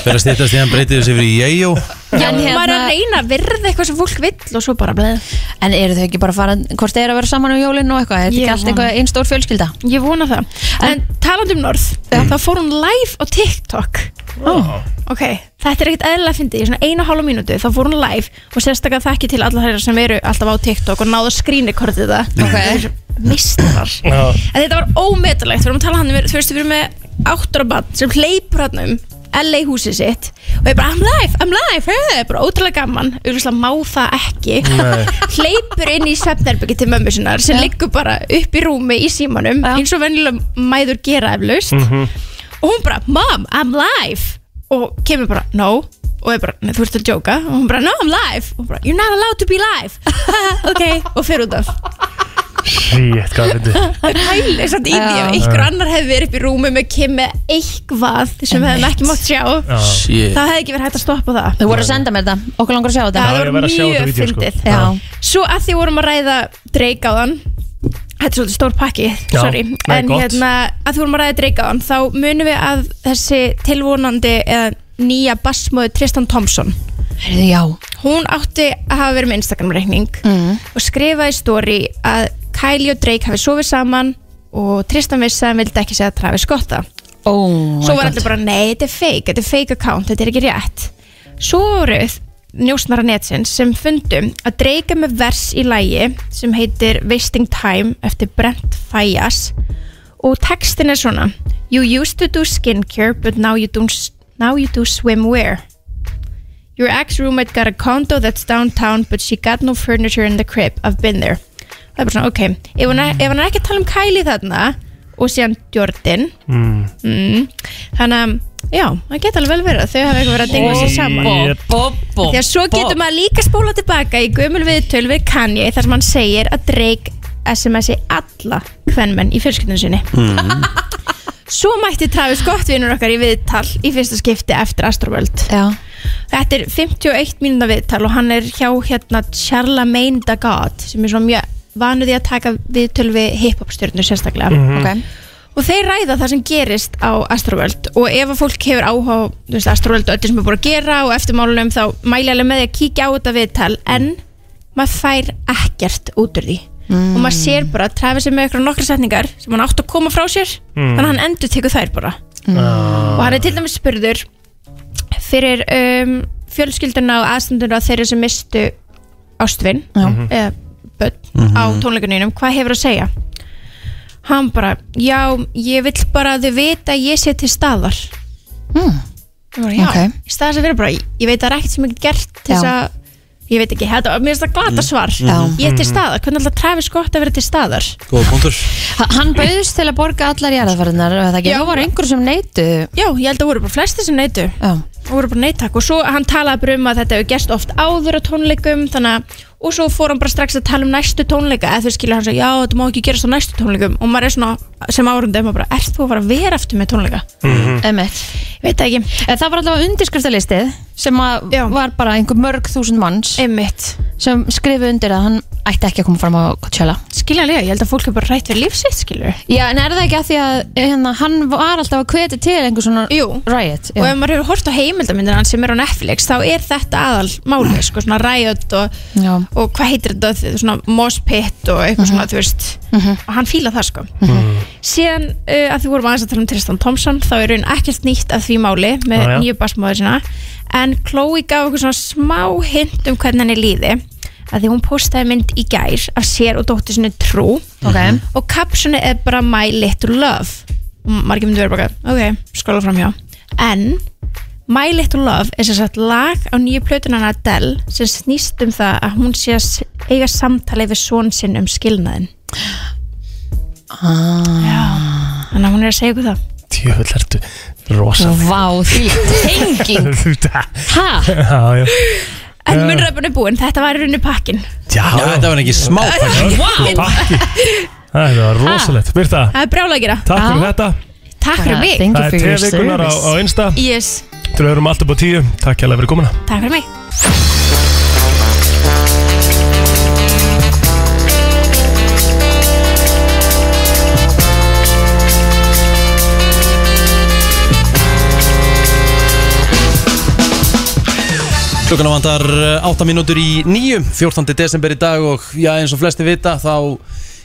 Fyrir að stýttast í hann breytið þessi fyrir ég-jó já, En hérna- maður er að reyna að virða eitthvað sem fólk vill og svo bara bleið. en eru þau ekki bara að fara hvort þau eru að vera saman um jólinn og eitthvað er þetta Ég ekki allt vona. eitthvað einn stór fjölskylda Ég vona það. En talandi um Norð, þá fór hún live á TikTok. oh. Ok, þetta er ekkert eðlilega að fyndi, í svona einu og hálfa mínútu þá fór hún live og sérstaklega þekki til alla þeirra sem eru alltaf á TikTok og náðu að skrýnikortið það Ok. Mistrar En þetta var ómetalegt, við erum að tala hann þú veist, við erum með áttur af bann sem hleypur hann um LA húsið sitt og ég bara, I'm live, I'm live, hey, bara ótrúlega gaman auðvitað má það ekki. Hleypur inn í svefnerbyggi til mömmu sinnar sem liggur bara upp í rúmi í símanum Já. eins og venjulega mæður gera eflaust. Og hún bara, mom, I'm live. Og kemur bara, no. Og ég bara, "Nei, þú ert að djóka. Og hún bara, no, I'm live. Og hún bara, you're not allowed to be live. Ok, og fyrir út af shit, hvað finnst þið? pæli samt í því ef einhver annar hefði verið upp í rúmi með Kim með eitthvað sem við hefðum ekki mátt sjá Shit það hefði ekki verið hægt að stoppa það þau voru að senda mér þetta, okkur langar að sjá þetta það þetta mjög sko. fyndið Já. svo að því vorum að ræða Drake á þann þetta er svolítið stór pakki, Já, sorry nei, en gott. hérna að því vorum að ræða Drake á þann þá munum við að þessi tilvonandi eða nýja bassmóði Tristan Thompson Heyrðu, já hún átti að hafa verið með Instagram reikning mm. og skrifaði í story að Kylie og Drake hafi sofið saman og Tristan vissi að hann vildi ekki segja Travis Scott það. Oh, svo var allir bara, nei, þetta er fake, þetta er fake account þetta er ekki rétt. Svo voruð njósnara netsins sem fundum að Drake er með vers í lægi sem heitir Wasting Time eftir Brent Faiyaz og textin er svona You used to do skincare but now you do, now you do swimwear. Your ex-roommate got a condo that's downtown but she got no furniture in the crib. I've been there Það er bara svona, ok ef hann ef hann er ekki að tala um Kylie þarna og síðan Jordan mm. þannig að já, það geta alveg vel verið að þau hafa eitthvað verið að dengla sér saman. Yep. því að svo getur maður líka spóla tilbaka í gömul viðtöl við Kanye þar sem hann segir að Drake SMS-i alla hvernmenn í fjölskyldunum sinni. Svo mætti Travis Scott vinnur okkar í viðtal í fyrsta skipti eftir Astroworld Já, Þetta er 51 mínúna viðtal og hann er hjá hérna Charlamagne the God sem er svona mjög vanuð í að taka viðtöl við hip-hop stjórnur sérstaklega. Ok. Og þeir ræða það sem gerist á Astroworld. Og ef að fólk hefur áhuga veist, Astroworld og öllu sem er búin að gera og eftirmálunum þá mæli ég alveg með því að kíkja á þetta viðtal. En maður fær ekkert út úr því. Og maður sér bara að Travis er með eitthvað nokkra setningar sem hann átt að koma frá sér. Þannig að hann endur tekur þær bara. Og hann er til dæmis spurður fyrir um, fjölskylduna og aðstanduna þeirra sem mistu ástvinn Já. eða börn á tónleikunum hvað hefur að segja? Hann bara, já, ég vill bara að þau vita að ég sé til staðar. Mm. Bara, já, Ok. í staðar sem vera bara ég veit að það er ekkert sem ég get gert til þess að ég veit ekki, þetta, mér finnst það glata svar. Já. ég er til staðar, hvernig alltaf Travis gott að vera til staðar? Góða punktur. Ha- Hann bauðist til að borga allar Já. þá var einhver sem neytu. Já, ég held að voru bara flesti sem neytu. Já, og voru bara neittak og svo hann talaði bara um að þetta hefur gerst oft áður á tónleikum þannig að og svo fór hann bara strax að tala um næstu tónleika. Eða þau skilja hann svo, já þetta má ekki gerast á næstu tónleikum. Og maður er svona sem bara, ert þú að fara að vera eftir með tónleika? Emitt ég veit það ekki, Það var allavega undirskriftalistið sem að Já. var bara einhver mörg þúsund manns Einmitt. sem skrifu undir að hann ætti ekki að koma fram á Coachella. Skiljanlega, ég held að fólk er bara rætt fyrir lífsitt, skilur Já, en er það ekki að því að hérna, hann var alltaf að hvetja til einhver svona Jú. riot? Og ef maður hefur hort á heimildamindina sem er á Netflix þá er þetta aðal máli sko, svona Riot og, Já. Og hvað heitir þetta svona Moss Pit og eitthvað svona þú veist. Og hann fíla það sko. Síðan uh, að því vorum aðeins að tala um Tristan Thompson þá er raun ekkert nýtt af því máli með Já, já. nýju basmóður sína en Chloe gaf okkur svona smá hint um hvernig henni líði að því hún postaði mynd í gær af sér og dóttir sinni Trú. Ok. og captioni er bara My Little Love. Og margir myndi vera bara ok, skóla fram hjá. En My Little Love er sem sagt lag á nýju plötunan Adele sem snýst um það að hún sé að eiga samtali við són sinn um skilnaðin ah. þannig að hún er að segja ykkur það. Tjöfull ertu. Rosa Vá, því tenging. Ha? Já, já. En munræfun er búinn, þetta var í rauninni pakkin Já, Já, þetta var ekki smá Sko, pakki Það var rosalegt. Birta, það er gera takk fyrir Já. þetta takk fyrir mig. Thank Það you er for your tevikunar á, á service Insta. Yes, Þú erum alltaf á tíu. Takk hérlega fyrir komuna. Takk fyrir mig. Klukkuna vandar 8 mínútur í nýju 14. desember í dag og já, eins og flesti vita þá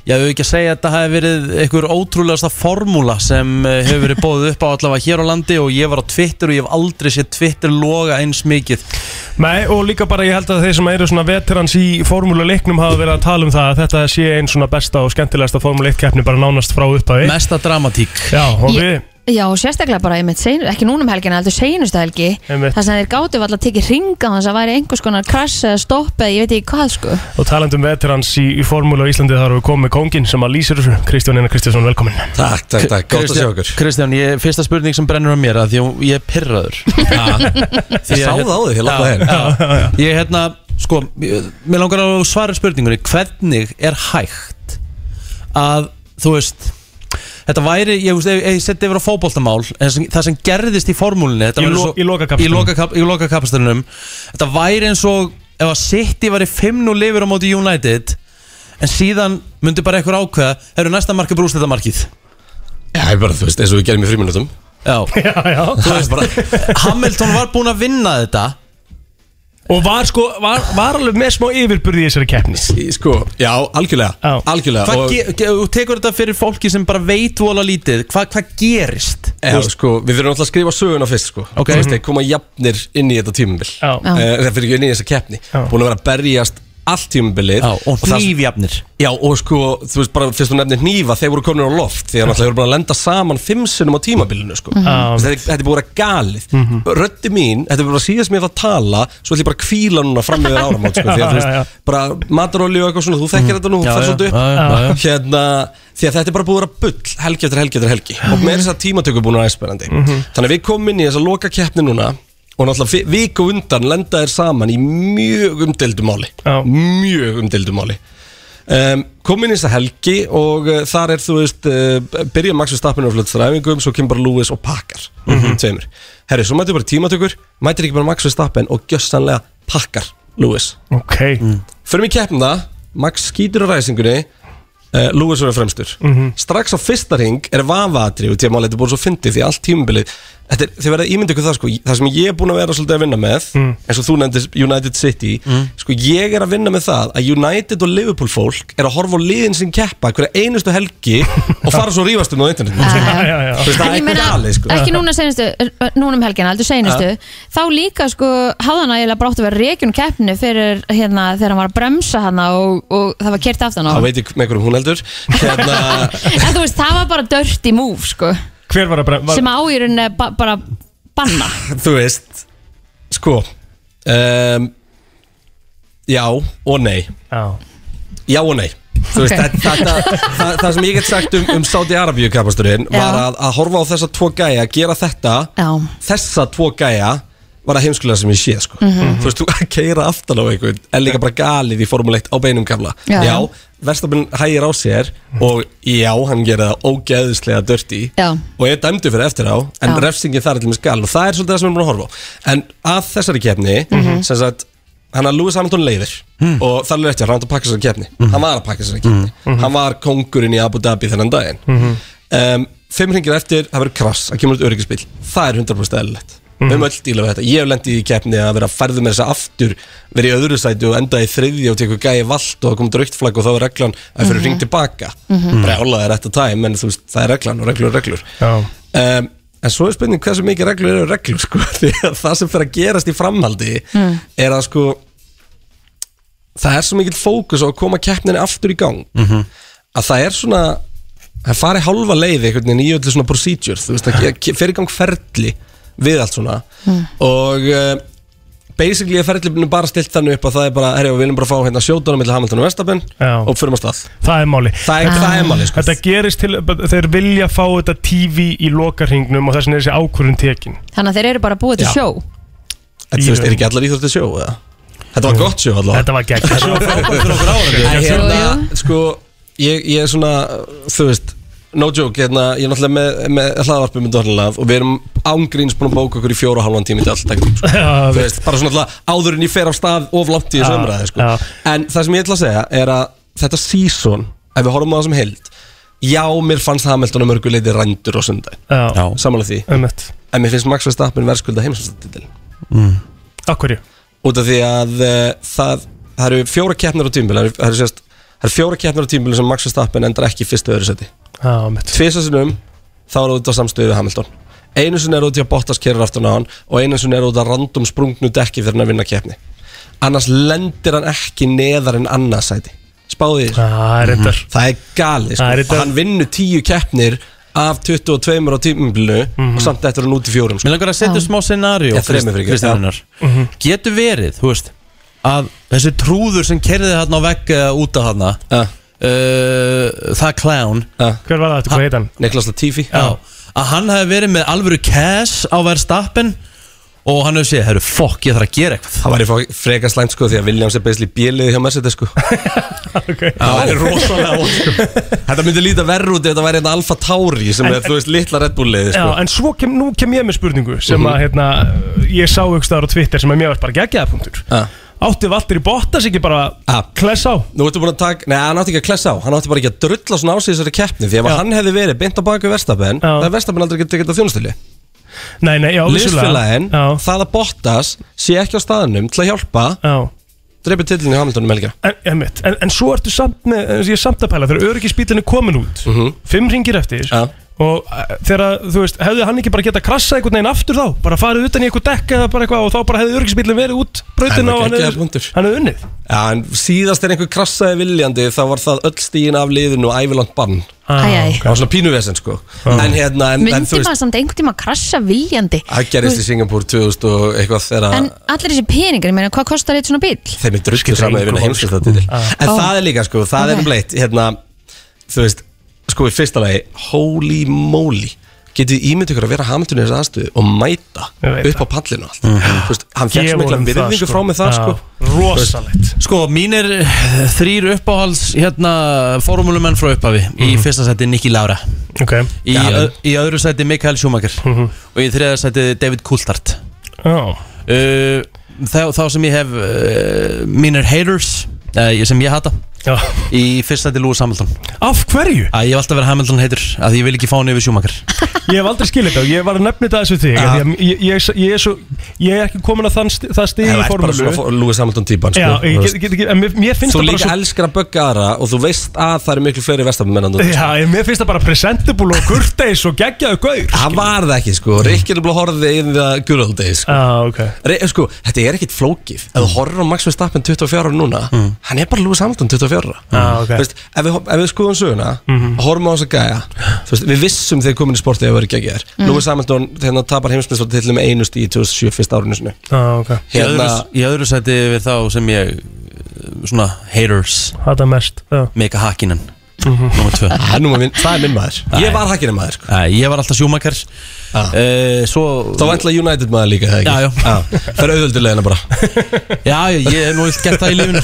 ég hef ekki að segja að þetta hafi verið einhver ótrúlegasta formúla sem eh, hefur verið bóðið upp á allavega hér á landi og ég var á Twitter og ég hef aldrei séð Twitter loga eins mikið. Nei, og líka bara ég held að þeir sem eru svona veterans í Formúla leiknum hafa verið að tala um það að þetta sé einn svona besta og skemmtilegasta Formúla 1 keppni bara nánast frá upphafi. Mesta dramatík. Já, og Ég- við Já, og sérstaklega bara, einmitt, sein, ekki núna um helgina, heldur seinustu helgi Einmitt. þar sem þeir gátu valla að tekið ringa þess að væri einhvers konar krass eða stopp eða ég veit ekki hvað sko. Og talandum veterans í, í Formúla á Íslandi þar við komið með kóngin sem að lýsir þessu. Kristján Einar Kristjánsson, velkomin. Takk, takk, takk, gott að sjá okkur Kristján, ég, fyrsta spurning sem brennur á mér að því að ég er pirraður. Ég sá það á þig, ég lappaði já, já, Ég hérna, sko, ég- mér langar að svara spurningunni Hvernig er hægt að, þú veist Þetta væri, ég veist, ef ef ég seti yfir á sem- Það sem gerðist í formúlinni þetta Í lo- svo- í. Í í lokakapstrinum Þetta væri eins og Ef að City væri 5-0 lifur á móti United En síðan myndi bara eitthvað ákveða Hefur næsta marka brúst þetta markið Já, ég bara, þú veist, eins og við gerum í fríminutum Já, Já, já. Þú veist bara Hamilton var búinn að vinna þetta Og var sko, var, var alveg með smá yfirburði í þessari keppni Sko, já, algjörlega Já. Algjörlega Hvað og, ge- ge- þú tekur þetta fyrir fólki sem bara veit vola lítið Hvað hva gerist? Já, sko, við þurfum alltaf að skrifa söguna fyrst, sko Ok. Þú veist, þeir koma jafnir inn í þetta tímabil Já. Já. Eh, Það fyrir ekki inn í þessa keppni Já. Búin að vera að berjast allt tímabilið Já, og hnífjafnir. Já, og sko, þú veist, bara fyrst þú nefnir hnífa Þeir voru komin á loft Því að náttúrulega voru bara að lenda saman fimm sinnum á tímabilinu, sko. Já. Þetta er- þetta er búin að vera galið. Röddi mín, þetta er bara síðast mér að tala Svo ætlum ég bara að kvíla núna fram með áramót sko, Því að þú veist, bara matarolíu og eitthvað svona Þú þekkir þetta nú, Já, það er já, svolítið upp. Já, já. Hérna, því að þetta er bara búið að vera bull Helgi eftir helgi eftir helgi. Og með þess að tímatöku að að Og náttúrulega viku undan lenda þér saman í mjög umdeildu máli. Já. Mjög umdeildu máli. Um, Kom inn í þessa helgi og uh, þar er þú veist uh, Byrja Max Verstappen á flötstræfingum Svo kemur bara Lewis og pakkar Tveimur. Herri, svo mætir bara tímatökur Mætir ekki bara Max Verstappen og gjössanlega pakkar Lewis. Ok. Förum í keppna Max skýtur á ræsingunni. Uh, Lewis verður fremstur. Strax á fyrsta ring er vafaðatri og tíma þetta er búin svo fyndið því allt tímabilið Þetta er, þið verða ímyndið ykkur það sko. Það sem ég er búin að vera svolítið að vinna með eins og þú nefndir United City sko ég er að vinna með það að United og Liverpool fólk er að horfa á liðin sin keppa hverja einustu helgi og fara svo rífast um á internet Já. Já, já, já Þú veist, það er ég meina, galið sko. ekki núna senustu, núna um helgina, heldur senustu þá líka sko, hafði hann eiginlega brátt að vera reikjun keppni fyrir hérna þegar hann var að bremsa hana og, og það var kert aftan á. Þá veit ég með hverjum hún heldur. Hérna, en þú veist, það var bara dirty move sko, Hver var að bre- var, sem á í rauninni ba bara banna. Þú veist sko um, já og nei. Já. Já og nei. Þú veist, Ok. þetta, þetta, það, það sem ég get sagt um, um Saudi Arabíu kapasturinn var Já. að, að horfa á þessa tvo gæja gera þetta, Já, þessa tvo gæja var það heimskulega sem ég sé sko. Mhm. Þú veist, þú að keira aftan á einhvern er líka bara galið í Formule 1 á beinum kafla. Já. Já, Verstapin hægir á sér og já, hann gerir það ógeðislega dirty Já. og er dæmdu fyrir eftir á en Já. refsingin þar er til með skal og það er svolítið það sem við erum búin að horfa á. En að þessari keppni Mhm. sem sagt, hann að Lewis Hamilton leiðir og það er rétt, já, hann átti að pakka þessari keppni. Hann var að pakka þessari keppni. Hann var kongurinn í Abu Dhabi þennan daginn. Um, fimm hringir eftir, það verður krass það kemur út öryggisbíl, það er 100% eðlilegt við höfum öll díla við þetta, ég hef lendið í keppni að vera að færðu með þessa aftur verið í öðru sæti og enda í þriðja og tekur gæi vald og það komið raukt flagg og þá er reglan að fyrir hring tilbaka Mhm. brjála er þetta tæm en þú veist, það er reglan og reglur er reglur Já. um, en svo er spurning hversu mikið reglur eru reglur sko, því að það sem fyrir að gerast í framhaldi Mm. er að sko það er svo mikill fókus á að koma keppninni aftur í gang að það er svona það fari hálfa leið einhvern veginn í öllu svona procedure þú veist að ke- fer í gang ferli við allt svona. Og uh, basically er ferlinu bara stilt þannig upp að það er bara, herjá, við viljum bara fá hérna sjódana millir Hamilton og Verstappen Já. og fyrir maður stað. Það er máli. Það er- það er máli, sko. Þetta gerist til, þeir vilja fá þetta TV í lokarhingnum og þess vegna er þessi ákvörðun tekin. Þannig að þeir eru bara búið til Já. sjó. Þetta veist, er ekki allar íþrótti sjó eða? Þetta var gott sjó allavega. Þetta var gegn hérna, sko ég, ég er svona, þú veist No joke, hérna, ég er náttúrulega með, með hlaðvarpið með Dornlað og við erum ángríns búin að bóka okkur í fjóra og halvan tími til allt teknum, sko. Já, Þú veist, bara svona alltaf áður en ég fer af stað of langt í þessu umræði, sko. En það sem ég ætla að segja er að þetta season, ef við horfum á það sem heild Já, mér fannst Hamilton að mörgu leiti rændur á sundag. Já, Samanlega því. Ummitt En mér finnst Max Verstappen verðskulda heimsvæmstatitil Akkurju út af því að uh, það, það eru fjóra keppnir á tímbil það eru, það eru, það eru fjóra keppnir á tímbil sem Max Verstappen endar ekki fyrstu öðru seti Tvisasunum þá er það út á samstöðu við Hamilton. Einu sinni er út í að Bottas kerir aftur á hann og einu sinni er út að random sprungnu dekki fyrir hann að vinna keppni. Annars lendir hann ekki neðar en annað sæti. Spáði því? Það er reyndar. Það er gali sko. Þetta- hann vinnur tíu keppnir af 22 á tímbilinu og samt eftir hann út í fjórum sko. Mér langar að setja smá þremur fyrir ekki, Kristjánar Getur verið, veist að þessi trúður sem kerði þarna á vegg eða út af þarna Ja. Uh, það clown. Hver var það eftir, hvað heit hann? Niklas Latifi. Já, að hann hefði verið með alvöru cash á verðstappen og hann hefði segið, herru, fokk, ég þarf að gera eitthvað. Það væri frekar slæmt sko því að Williams er basically bjöliði hjá Mercedes sko. Okay. Það væri rosalega vond sko. Þetta myndi líta verður út ef þetta væri þetta Alfa Tauri sem En- er, þú veist, litla Red Bull liði Já, sko. en svo kem, nú kem ég með spurningu sem Mhm. að hérna, ég sá ykkur staðar á Twitter sem að mér var bara geggjaða punktur. Ja. Átti Valtteri Bottas ekki bara Ja. kless á? Nú ertu búin að taka, nei hann átti ekki að klessa á Hann átti bara ekki að drulla svona á sig í þessari keppni Því ef Já. hann hefði verið beint á baku Verstapen Já. Það er Verstapen aldrei getið getað þjónustili Nei, nei, já, vissulega. Lýsfélagin, Já, það að Bottas sé ekki á staðnum til að hjálpa já Dreipið tillinu í Hamiltonum helgina En, en, en, en svo ertu samt með, en ég er samt að pæla þegar öryggisbílinn er komin út fimm ringir eftir Mhm. Já. Og uh, þegar, þú veist, hefði hann ekki bara getað krassa einhvern veginn aftur þá, bara farið utan í eitthvað dekk eða bara eitthvað og þá bara hefði öryggisbílinn verið út brautina og hann hefði, hefði unnið? Já, en síðast er einhver krassaði viljandi Þá var það öll stígin af liðinu og ævilant bann. Æ, æ. Það var svona pínuvesen sko. En hérna, en, en Myndi þú veist maður samt einhvern tíma að krassa viljandi? Það gerist í Singapúr 2000 og eitthvað þegar En allir þessi peningar, ég meina, hvað kostar eitt svona bíl? þeim sko. sko, um Sko í fyrsta lagi, holy moly Getið ímynd ykkur að vera Hamilton í þessu aðstöðu og mæta upp á pallinu og allt Þú veist, Hann fekk svo mikla það, virðingu sko. frá mig það Já, sko. Rosalegt. Sko, mínir eh, þrýr uppáhalds hérna formúlumenn frá upphafi. Í fyrsta seti Nicky Laura Ok, Í, ö, í öðru seti Mikael Schumacher. Og í þriða seti David Coulthard. Já, uh, þá, þá sem ég hef uh, mínir haters uh, sem ég hata já. Í fyrsta seti Lewis Hamilton. Af hverju? Að ég hef alltaf verið Hamilton hater Að ég vil ekki fá hann yfir Schumacher. Ég hef aldrei skilið þetta og ég var að nefna þetta þessu þig Já. ja. ég, ég, ég, ég, er svo, ég er ekki komin að þann, sti- það stig í Það er bara formúlu. svona Lewis Hamilton típan Já, sko ég get, get, get, en mér, mér finnst Þú það bara líka svo elskar að bögga aðra og þú veist að það eru miklu fleiri vestabmenn Já, ég- mér finnst það bara presentable og kurteis og geggjaðu gaur Það var það ekki sko, Rikki er bara horfið in the good old days sko. Já, ok. Re, sko, þetta er ekkit flókið. Ef þú horfir á Max Verstappen 24 ára núna Hann er bara Lewis Hamilton 24 ára Já, ok. Þú veist, ef, við, ef við skoðum söguna og horfum á þess að gæja veist, Við vissum þegar komin í sportið að vera geggjaðir. Lewis Hamilton hérna, tapar heimsmyndsvöldi með einu stíð í 2007 fyrsta árinu sinu Já, ok. Í öðru, Hérna, í öðru seti við þá sem ég Svona haters. Hata mest Já, Mika Hakkinen Númer tvö. Það er, minn, það er minn maður. Ég var hakkinni maður sko. Æ, Ég var alltaf sjúmakar uh, Svo Þá vantla United maður líka? Já, já. Það er auðvöldulegina bara. Já, ég ég hef nú vilt gert það í lífinu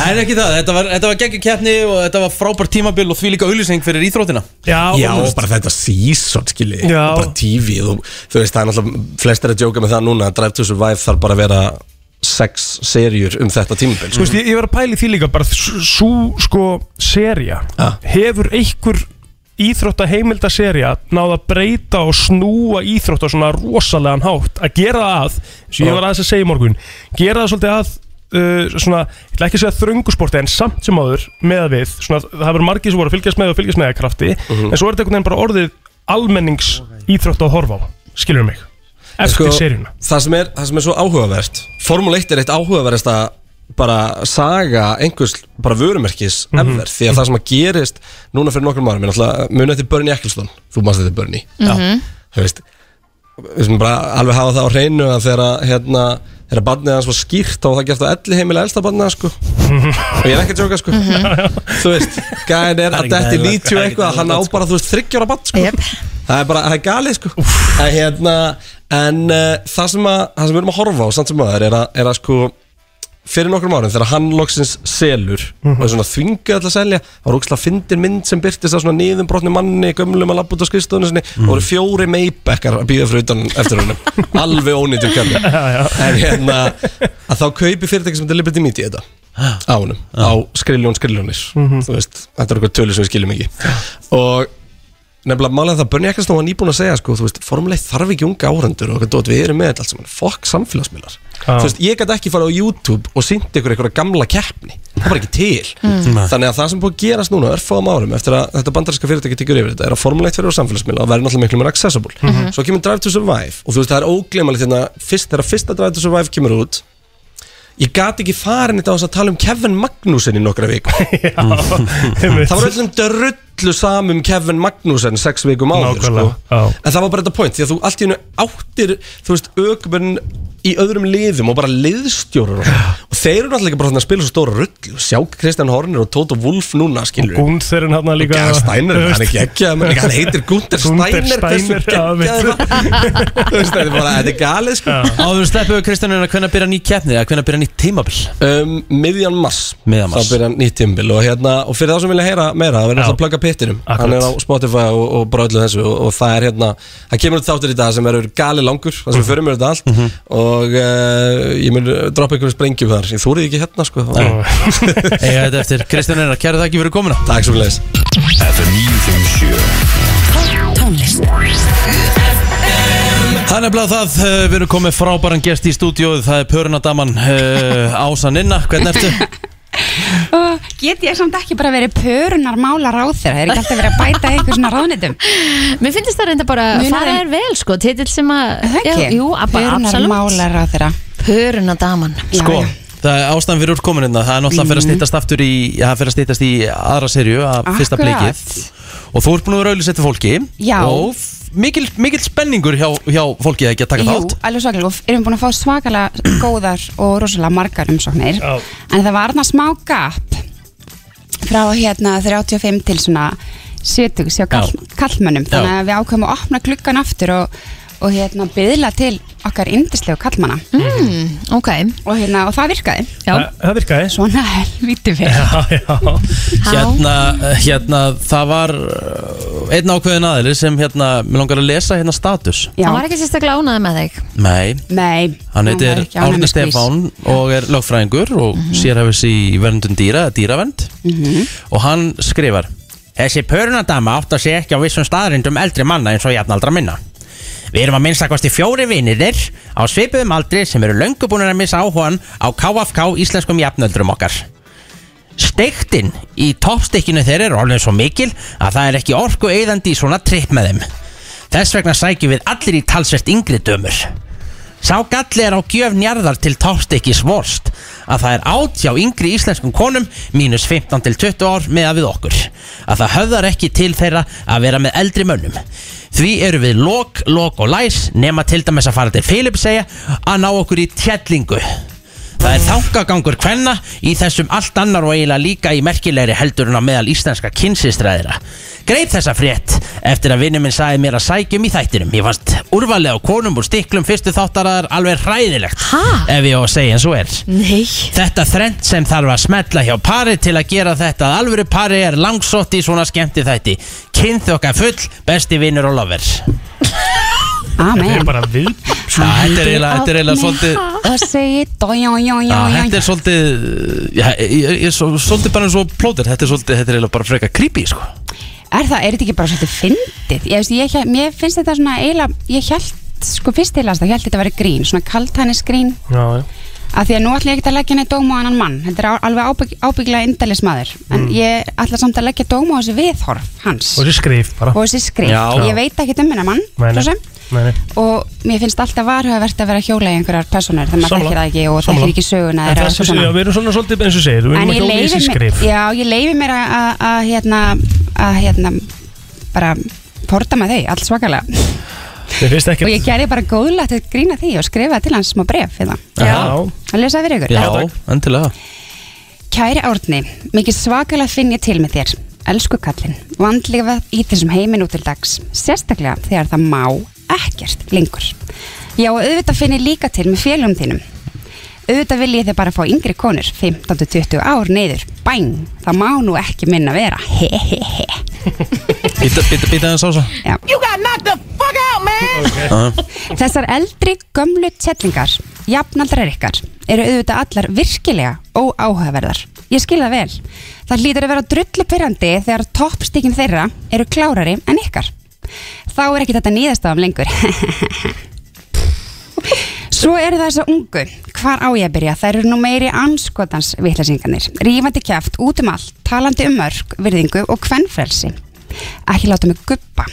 En ekki það, þetta var, þetta var geggjur keppni og þetta var frábært tímabil og því líka auðlýsing fyrir íþróttina. Já, Já, og- bara þetta season, skilji. Og bara TV og þú veist, það er náttúrulega flestir að djóka með það núna Drive to Survive þarf bara að vera sex serjur um þetta tímabil Þú veist, ég, ég var að pæla í því líka bara svo sko serja Ja. hefur einhver íþrótta heimildaserja náð að breyta og snúa íþrótta svona rosalegan hátt að gera það að, sem ég var aðeins að segja í morgun gera það svolítið að uh, svona, ég ætla ekki að segja þröngusporti en samt sem áður með að við svona, það hefur margir sem voru að fylgjast með og fylgjast með að krafti en svo er þetta einhvern veginn bara orðið almennings íþrótta að horfa á skilur mig, eftir seríuna það, sem er, það sem er svo áhugavert Formule 1 er eitt áhugaverðasta bara saga einhvers bara vörumerkis Mhm. ever því að það sem að gerist núna fyrir er náttúrulega munið eftir Bernie Eccleston þú mannst eftir Bernie Mhm. þú veist við sem bara alveg hafa það á hreinu að þegar að, hérna þegar barnið hans var skýrt var það gert á elli heimilega elsta barnið hans sko. Og ég er ekki að jóka sko. Þú veist, gæðin er er að detti eðlilegt, 90 það er ekki eitthvað hann á eðlilegt, bara, þú veist, 30 ára barn sko. Jep. það er bara, það er galið sko. En hérna, en uh, það sem að það sem við erum að horfa á, samt sem aður er að, er að sko fyrir nokkrum árum þegar hann loksins selur og er svona þvingað alltaf að selja þá var ógslag fyndin mynd sem byrtist að svona niðum brotni manni, gömlum að labba út á skrifstofunni sinni og voru fjóri meibekkar að býða fyrir utan eftir honum. Alveg ónýttur en hérna að þá kaupi fyrirtæki sem þetta Liberty Media þetta á honum, á skriljón skriljónis þú veist, þetta er eitthvað tölu sem við skiljum ekki. Og nefnilega málega það Bernie Eccleston var nýbúin að segja sko, þú veist, formuleið þarf ekki unga áhendur og dót, við erum með þetta allt saman, fokk samfélagsmiðlar. Þú veist, ég gæti ekki fara á YouTube og sýnt ykkur eitthvað gamla keppni. Það var ekki til. Mm. þannig að það sem búið að gerast núna örfáðum árum eftir að þetta bandarinska fyrirtæki tekur yfir þetta er að formuleitt fyrir á samfélagsmiðla og verður náttúrulega miklu mér accessible. Mhm. svo kemur Drive to Survive og þú veist, það er óglemalegt ég gat ekki farin þetta á þess að tala um Kevin Magnussen í nokkra viku. Það var öllum drullu samum Kevin Magnussen sex vikum áður sko. En það var bara þetta point því að þú allt í hennu áttir þú veist, ökumenn í öðrum liðum og bara liðstjórar og, og þeir eru náttúrulega ekki bara þarna að spila svo stóra rull sjá Kristján Horner og Tóto Wolf núna skilur Guntherinn hann líka Gæða Steiner, hann er ekki hann heitir Gunther Steiner Steiner, veist, þetta er bara, þetta er galið sko. Áður sleppuðu Kristjánina hvernig byrja ný keppni eða hvernig byrja nýtt tímabil? Um, miðjan mass þá byrja nýtt tímbil og, hérna, og fyrir þá sem vilja heyra meira það verður alltaf að plugga pittinum. Hann er á Spotify og, og bara öllu þessu og, og það er hérna, það kemur þáttur í dag sem verður gali langur, það sem við förum með þetta allt. Mhm. Og uh, ég mun droppa einhverju sprengjum þar, ég þúrið ekki hérna sko. Eiga þetta eftir. Kristjánina, kæra það ekki fyrir komuna. Takk svo gleðis FM 957 Tónlist Það er nefnilega það, við erum komið frábæran gest í stúdíóið, það er Pörunadaman uh, Ása Ninna, hvernig ertu? Get ég samt ekki bara verið pörunar mála ráð þeirra? Er ekki alltaf verið að bæta einhver svona ráðnitum? Mér finnst það reynda bara Munurinn- Það er vel sko, titill sem að Það Já? Jú, að bara Pörunar absolutt mála ráð þeirra Pöruna daman Já, Sko, já. það er ástæðan fyrir úrkominina, það er náttúrulega að fyrir að stýttast aftur í, það fyrir að stýttast í aðra serju af fyrsta Akkurat. blikið og þú ert búin að vera auðvitað til fólki. Já. og mikil, mikil spenningur hjá, hjá fólki að ekki að taka Jú, þátt. alveg svakalega. Og erum búin að fá svakalega góðar og rosalega margar umsóknir. Já. en það var þarna smá gap frá hérna 35 til svona 70 sjá kall, kallmönnum þannig að við ákveðum að opna klukkan aftur og, og hérna byðla til okkar indislegu kallmanna mm, Ok. Og, hérna, og það virkaði. Já, Það, virkaði. Svona helviti vel. Já, já. Hérna, hérna, það var uh, einn ákveðin aðili sem hérna, mér langar að lesa hérna status. Já. hann var ekki sérstaklega ánaði með þig. Nei, Nei, hann heitir Árni. Stefán og er lögfræðingur og mm. -hmm. sérhæfis í verndun dýra, dýravend Mhm. og hann skrifar Þessi pörunadama átt að sé ekki á vissum staðrindum eldri manna eins og jafnaldra minna Við erum að minnstakvasti fjóri vinirnir á svipuðum aldri sem eru löngu búin að missa áhugan á KFK íslenskum jafnöldrum okkar. Steiktin í toppstikkinu þeirra er orðin svo mikil að það er ekki orku eðandi í svona tripp með þeim. Þess vegna sækjum við allir í talsvert yngri dömur Sá galli er á gjöf njarðar til toppstykkis vorst að það er átt hjá yngri íslenskum konum mínus 15 til 20 ár með að við okkur. Að það höfðar ekki til þeirra að vera með eldri mönnum. Því eru við lok, lok og læs nema til dæmis að fara til Filip segja að ná okkur í tjellingu. Það er þangagangur kvenna í þessum allt annar og eiginlega líka í merkilegri heldur en á meðal íslenska kynsistræðira. Greip þessa frétt eftir að vinnu minn sagði mér að sækjum í þættinum. Ég fannst úrvalið á konum úr stiklum fyrstu þáttaraðar alveg hræðilegt. Ha? Ef ég á að segja eins og er. Nei Þetta þrend sem þarf að smetla hjá pari til að gera þetta að alvöru pari er langsótt í svona skemmti þætti. Kynþokka full, besti vinnur og lover. Þetta er bara við þetta er eiginlega, þetta er eiginlega svolítið þetta er svolítið ég, svo- Svolítið bara eins og er svolítið, þetta er eiginlega bara freka creepy sko. Er það, er þetta ekki bara svolítið fyndið? Ég, veist, ég, mér finnst þetta svona eiginlega Ég held, sko fyrst til að það, ég held þetta að vera grín Svona kaltanis grín Já, já Af því að nú ætla ég ekki að leggja neitt dóma á annan mann Þetta er á- alveg ábygg, ábygglega indælis maður En Mm. ég ætla samt að leggja dóma á þessi viðhorf hans Og þessi skrif bara Og þessi skrif Já. Ég veit ekki um hennar mann Nei, nei. svo sem. Nei. Og mér finnst alltaf varhugavert að vera hjóla í einhverjar personur Þegar maður þekkir það ekki og þekkir ekki söguna En þessi, svona. já, við erum svona svolítið eins og segir Við erum hjóla í þessi skrif. Já, ég leifi mér að, að, að hérna, að hérna bara fordama þau, allt svakalega. Og ég gerði bara góðlætt að grína því og skrifa til hans smá bref hérna. Já. að lesa fyrir ykkur. Já, endilega. Kæri Árni, mikið svakalega finn ég til með þér. Elsku kallinn, vandlega í þessum heimin út til dags. Sérstaklega þegar það má ekkert lengur Já, og auðvitað finn ég líka til með félum þínum Auðvitað vil ég þið bara fá yngri konur 15-20 ár neyður Bæn, það má nú ekki minna vera Hehehe Býta, býta, býta á svo Já. You got knocked the fuck out, man Þessar eldri gömlu tjellingar, jafnaldrar ykkar, eru auðvitað allar virkilega óáhugaverðar. Ég skil það vel. Það hlýtur að vera drullu pyrrandi þegar toppstíkin þeirra eru klárari en ykkar. Þá er ekki þetta nýðastafum lengur. Svo eru það þess að ungu, hvar á ég að byrja? Það eru nú meiri anskotans vitlæsingarnir, rífandi kjaft út um allt, talandi um mörg, virðingu og kvennfrelsi. Ekki láta mig guppa.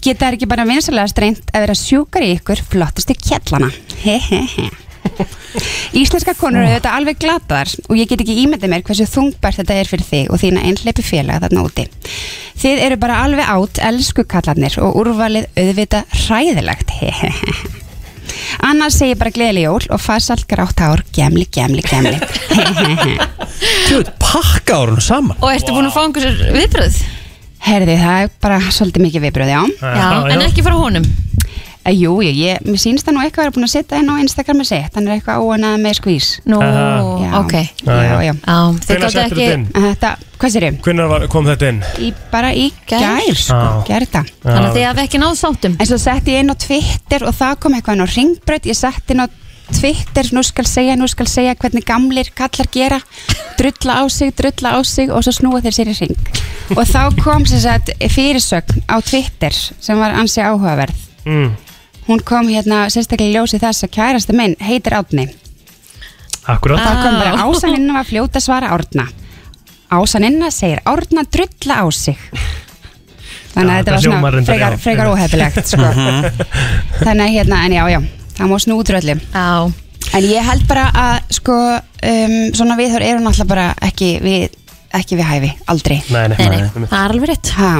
Geta þær ekki bara vinsalega streynt að vera sjúkar í ykkur flottustu kjallana. Hehehe. Íslenska konur eru þetta alveg glataðar og ég get ekki ímyndið mér hversu þungbært þetta er fyrir þig og þína einhleipi félaga þarna úti. Þið eru bara alveg átt, elsku kallarnir og úrvalið auðvita hræðilegt. Hehehe. Annars segi ég bara gleðileg jól og farsalt grátt hár, gemli, gemli, gemli. Þú veit, pakka árunum saman Og ertu búin að fá einhverjur viðbröð? Herði, það er bara svolítið mikið viðbröð, já. Já, en ekki frá honum Jú, ég, ég, mér sínst það nú eitthvað að vera búin að setja inn á Instagram með sitt, hann er eitthvað óanað með skvís. Nú, Já. ok Já, já. Já, gáttu settur ekki þetta inn? Þetta, hvað sér ég? Hvernig kom þetta inn? Í, bara í gær, sko, Já. gær þetta. Þannig að þið hafi ekki náð sáttum En svo setti ég inn á Twitter og það kom eitthvað inn á ringbröð, ég setti inn á Twitter, nú skal segja, nú skal segja hvernig gamlir kallar gera, drulla á sig, drulla á sig og svo snúa þeir sér í ring. Og þá kom sem sagt fyrirsögn á Twitter sem var ansi áhugaverð. Mm. Hún kom hérna sérstaklega í ljósi þess að kærasta minn heitir Átni. Akkurat Það kom bara ásaninna var fljóta svara Árna. Ásaninna segir Árna drulla á sig. Þannig að þetta var svona frekar, frekar óhefilegt sko. Þannig að hérna, en já, já það má snú dröllu Já. En ég held bara að sko, um, svona viðhör eru náttúrulega bara ekki við, ekki við hæfi, aldrei Nei, nei, Nei, nei, það er alveg rétt ha.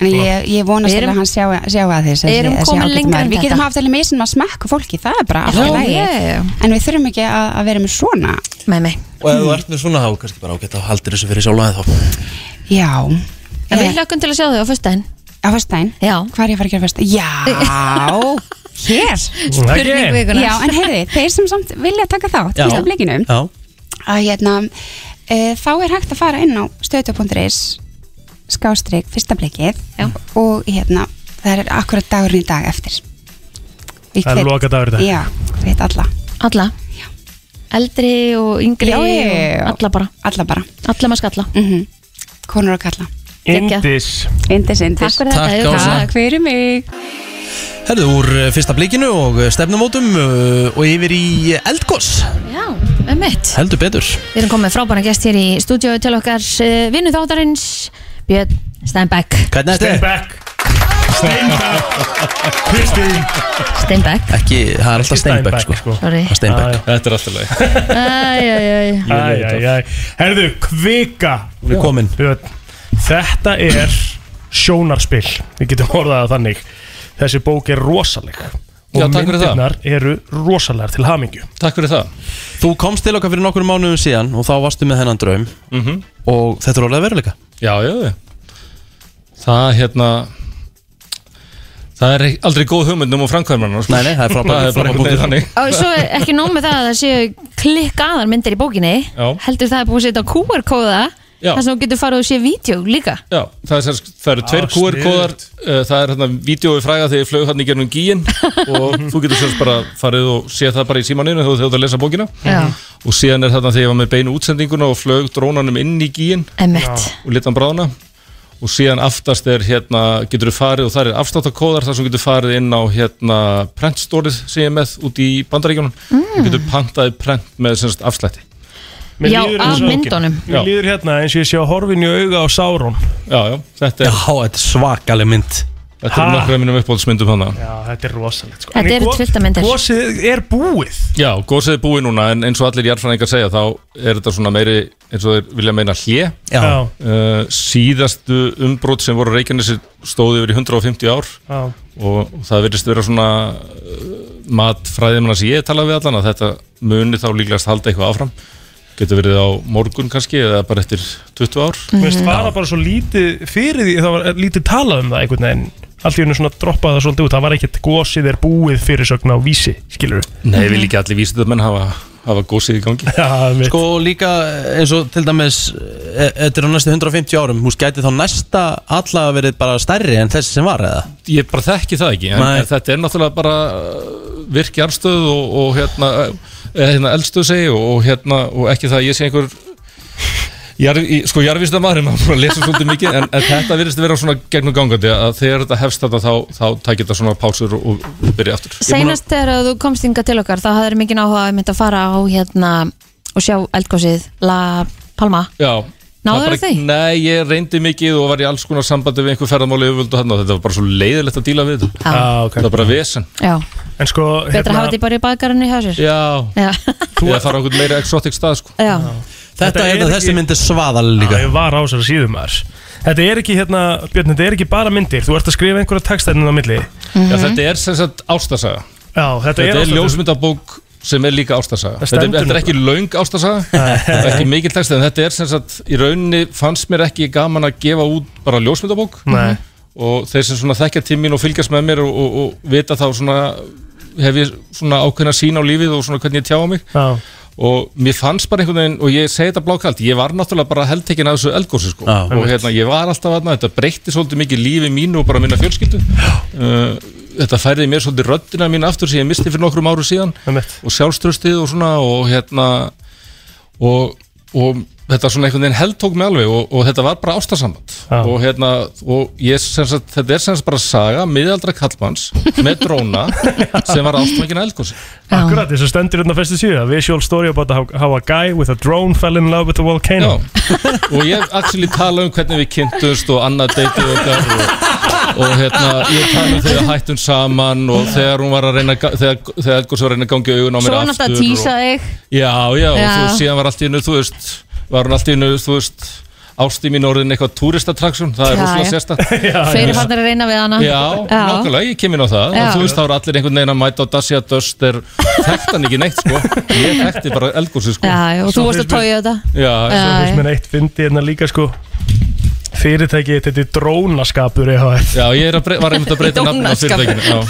En ég, ég vonast erum- að hann sjá, sjá að þess Við erum komin lengra en Við getum haft alveg meðsinn að smekka fólki, það er bara alltaf Já, lægi já. En við þurfum ekki að, að vera með svona. Með mig Og ef þú ert með svona þá kannski bara ágætt að haldir þessu fyrir sjálf þá. Já. En við hlökkum til að sjá þau á föstudaginn. Á? Já. Hvað er ég að fara að gera föstudaginn? Já, hér. Spurning vikunar. Já, en heyrði, þeir sem samt vilja taka þátt Já. Fyrsta blikinu Já. að hérna e, þá er hægt að fara inn á stöðtöp.is skástrík fyrsta blikið Já. og hérna það er akkurat dagurinn í dag eftir. Ég Það er hvet- lokadagur í dag. Já, veit alla. Alla? Eldri og yngri Já, já, já, já. og Alla bara? Alla bara. Alla maður skalla? Mm Konur og kalla Geggjað. Indis. Indis, indis. Takk fyrir Takk, þetta Ása. Takk fyrir mig. Herðu úr uh, fyrsta blikinu og uh, stefnumótum uh, og yfir í eldgoss Já, um mitt Heldur betur. Við erum komið frábæna gest hér í stúdíu til okkar uh, vinnu þáttarins Björn Steinbeck Hvernig er þetta? Steinbeck Steinbeck Ekki, það er alltaf Steinbeck sko. Sorry. Það er Steinbeck Þetta er alltaf leið Æjæjæj Æ, æ, æ. Herðu, kvika. Hún er komin. Björn, Þetta er sjónarspill Við getum orðað það þannig. Þessi bók er rosaleg. Og Já, takk fyrir það. myndirnar eru rosalegar til hamingju. Takk fyrir það. Þú komst til okkar fyrir nokkur mánuðum síðan og þá varstu með þennan draum. Mhm. og þetta er orðið að veruleika Já, já, já Það hérna Það er aldrei góð hugmynd um að framkvæma hana sko. Nei, nei, það er frábær- Það er bara frábær einhvern veginn punktur. þannig Og svo ekki nóg með það að það séu klikkaðar myndir í bókinni Já. Heldur það er búið að setja QR-kóða. Þar sem þú getur farið og sé vídeo líka. Já, það, er, það eru tveir Já, QR-kóðar uh, Það er hérna vídeo í fræga þegar ég flög hann í gernum gíin og þú getur sérst bara farið og séð það bara í símaninu þegar þú ert að lesa bókina. Já. og síðan er þarna þegar ég var með beinu útsendinguna og flög drónanum inn í gíin og litan bráðna. Og síðan aftast er hérna getur þú farið og það er afstáttakóðar þar sem getur farið inn á hérna prentstórið sem ég er með út í bandaríkjunum. Mm. og getur pantaði prent með semst afslætti Mér Já, líður af eins og- myndunum. Mér líður hérna eins og ég sé að horfin í auga á Sáron Já, já, þetta er, Já, þetta er svakaleg mynd þetta er Ha? nokkra mínum uppbóldsmyndum hana Já, þetta er rosalegt sko. Þetta En eru go- tvittamyndir. Gósið er búið Já, gósið er búið núna en eins og allir jarðfræðingar segja þá er þetta svona meiri eins og þeir vilja meina hlje Já. Já, uh, síðastu umbrot sem voru Reykjanesi stóði yfir í 150 ár já, og það virðist vera svona uh, matfræðimanna sem ég tala við allan að þetta muni þá líklegast halda eitthvað áfram getur verið á morgun kannski eða bara eftir 20 ár? Mér finnst fara bara svo lítið fyrir því það var lítið talað um það einhvern veginn. Allt í hennu svona droppaði það svolítið út. Það var ekkert gósið er búið fyrirsögn á vísi skilur Nei, við líka allir vísindamenn hafa, hafa gósið í gangi. Við Sko líka eins og til dæmis e- Þetta er á næstu 150 árum Hús gæti þá næsta alla verið bara stærri en þessi sem var eða? Ég bara þekki það ekki en, en þetta er náttúrulega bara uh, virk jarðstöð og, og hérna, hérna eldstöð segi og, og hérna og ekki það að ég sé einhver Jarð, í, sko jarðvísindamaður maður bara lesa svolítið mikið en, en þetta virðist vera svona gegnum gangandi að þegar þetta hefst þetta þá, þá tækir þetta svona pásur og, og byrja aftur. Seinast þegar þú komst inga til okkar þá hafðir mikið áhuga að mynda að fara á hérna og sjá eldgósið La Palma. Já Náðuð það því? Nei, ég reyndi mikið og var í alls konar sambandi við einhver ferðamáli yfirvöld og hann og þetta var bara svo leiðilegt að díla við þetta. Já. ah, okay. Það var bara vesen. Já, En sko betra að hafa þetta bara í baðgarinu hjá sér. Já, Já, ég að fara á einhvern meira exotic stað sko. Já. Þetta, Þetta hérna, er þessi ekki- mynd er svaðaleg Já, líka ég var á þessari síðum maður. Þetta er ekki hérna, Björn, þetta er ekki bara myndir. Þú ert að skrifa einhverja textæðin sem er líka ástasaga Þetta þetta er ekki laung ástasaga ekki mikil texti en þetta er sem sagt í rauninni fannst mér ekki gaman að gefa út bara ljósmyndabók. Nei. og þeir sem svona þekkja tímin og fylgjast með mér og, og, og vita þá svona hef ég svona ákveðna sín á lífið og svona hvernig ég tjá á mig. Já, og mér fannst bara einhvern veginn og ég segi þetta blákalt, ég var náttúrulega bara heldtekinn af þessu eldgósi sko. Já. og hérna ég var alltaf aðna, þetta breytti svolítið mikið lífi mínu og bara minna fjölskyldu. Uh, þetta færði mér svolítið röddina mín aftur sem ég misti fyrir nokkrum áru síðan. Og sjálfströstið og svona og hérna og, og þetta svona einhvern veginn heldtók mig alveg og, og þetta var bara ástasamband. Já. og hérna og ég sem sagt, þetta er sem sagt bara saga miðaldra kallmanns með dróna sem var ástfangin eldgósi Akkurat, þess að stendur hérna fyrstu síðu A visual story about how, how a guy with a drone fell in love with a volcano. Og ég actually tala um hvernig við kynntumst og annað deytið okkar og, og hérna, ég tala um þegar hættum saman og þegar hún var að reyna að ga- þegar, þegar Eldgórs var að reyna að gangi augun á mér aftur náttúrulega að tísa og, þig. Já, já, og Já. þú, síðan var allt í innu, þú veist var hún allt í innu, þú veist ásti mín orðin eitthvað túristattraksjón það er Já, rosalega já. sérstætt Fleiri fannir að reyna við hana. Já, nákvæmlega, ég kem inn á það. Já. og þú veist, þá eru allir einhvern veginn að mæta á Dacia Duster þekkt hann ekki neitt, sko. Ég þekkti bara Eldgórsi, sko. Já, já, og þú varst að tója þetta. Já, Já, Svo finnst já. mér eitt fyndi hérna líka sko Fyrirtæki, þetta er drónaskapur EHF Já, ég er að var einmitt að breyta nafn á fyrirtækinu já.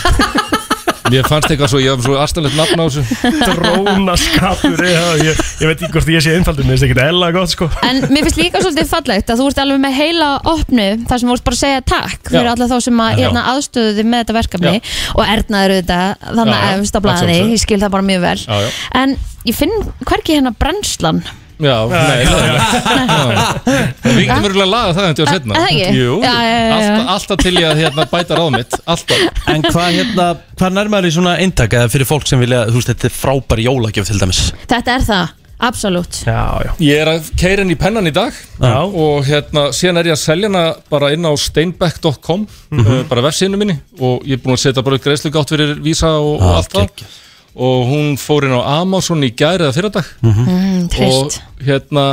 Mér fannst eitthvað svo, ég haf svo aðstæðlegt nafn á þessu Drónaskapur EHF ég, ég veit ekki hvort ég sé einfaldur Mér finnst ekki ella gott sko En mér finnst líka svolítið fallegt að þú ert alveg með heila opnu þar sem þú ert bara að segja takk fyrir Já. alla þá sem að Já. hérna, aðstöðu þið með þetta verkefni og ernaður þetta þannig Já, já. að efst á Að blaði, sjálfsögðu. ég skil það bara mjög vel Já, já. En ég finn hverki hérna brennslan Já, nei, nei Við getum verið að laga það en til að setna Er það ekki? Jú. Alltaf, til ég að hérna, bæta ráð mitt. Alltaf. En hvað hérna, hvað nærmar í svona eintak eða fyrir fólk sem vilja, þú veist, þetta er frábær jólagjöf til dæmis? Þetta er það, absolutt. Já, já. Ég er að keira inn í pennan í dag Já. og hérna, síðan er ég að selja hana bara inn á steinbeck.com Mhm. uh, bara vefsíðinu minni og ég er búin að setja bara greiðslugátt fyrir vísa og, og Ah, allt það og hún fór inn á Amazon í gæri eða fyrradag. Mm, trist. og hérna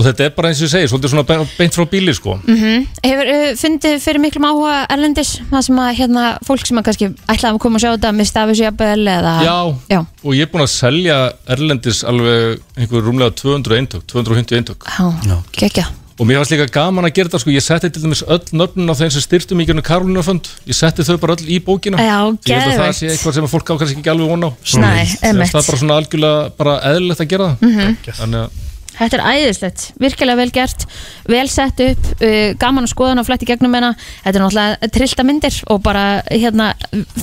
og þetta er bara eins og ég segir, svolítið svona be- beint frá bíli sko. Mm Hefur uh, fundið fyrir miklum áhuga erlendis? Það sem að hérna, fólk sem að kannski ætlaði að koma að sjá þetta með stafis jafnvel eða Já, Já. og ég er búin að selja Erlendis alveg einhver rúmlega 200 eintök, 250 eintök. Já, gekkja Og mér fannst líka gaman að gera þetta sko, ég setti til dæmis öll nöfnin á þeim sem styrtu mikið um Karolínafönd, ég setti þau bara öll í bókina. Já, Ég held að það sé eitthvað sem fólk á kannski ekki alveg von á. Nei. Það er bara svona algjörlega bara eðlilegt að gera það. Mhm. Þannig að Þetta er æðislegt, virkilega vel gert. Vel sett upp, uh, gaman að skoða og flætt í gegnum hennar, þetta er náttúrulega trillta myndir og bara hérna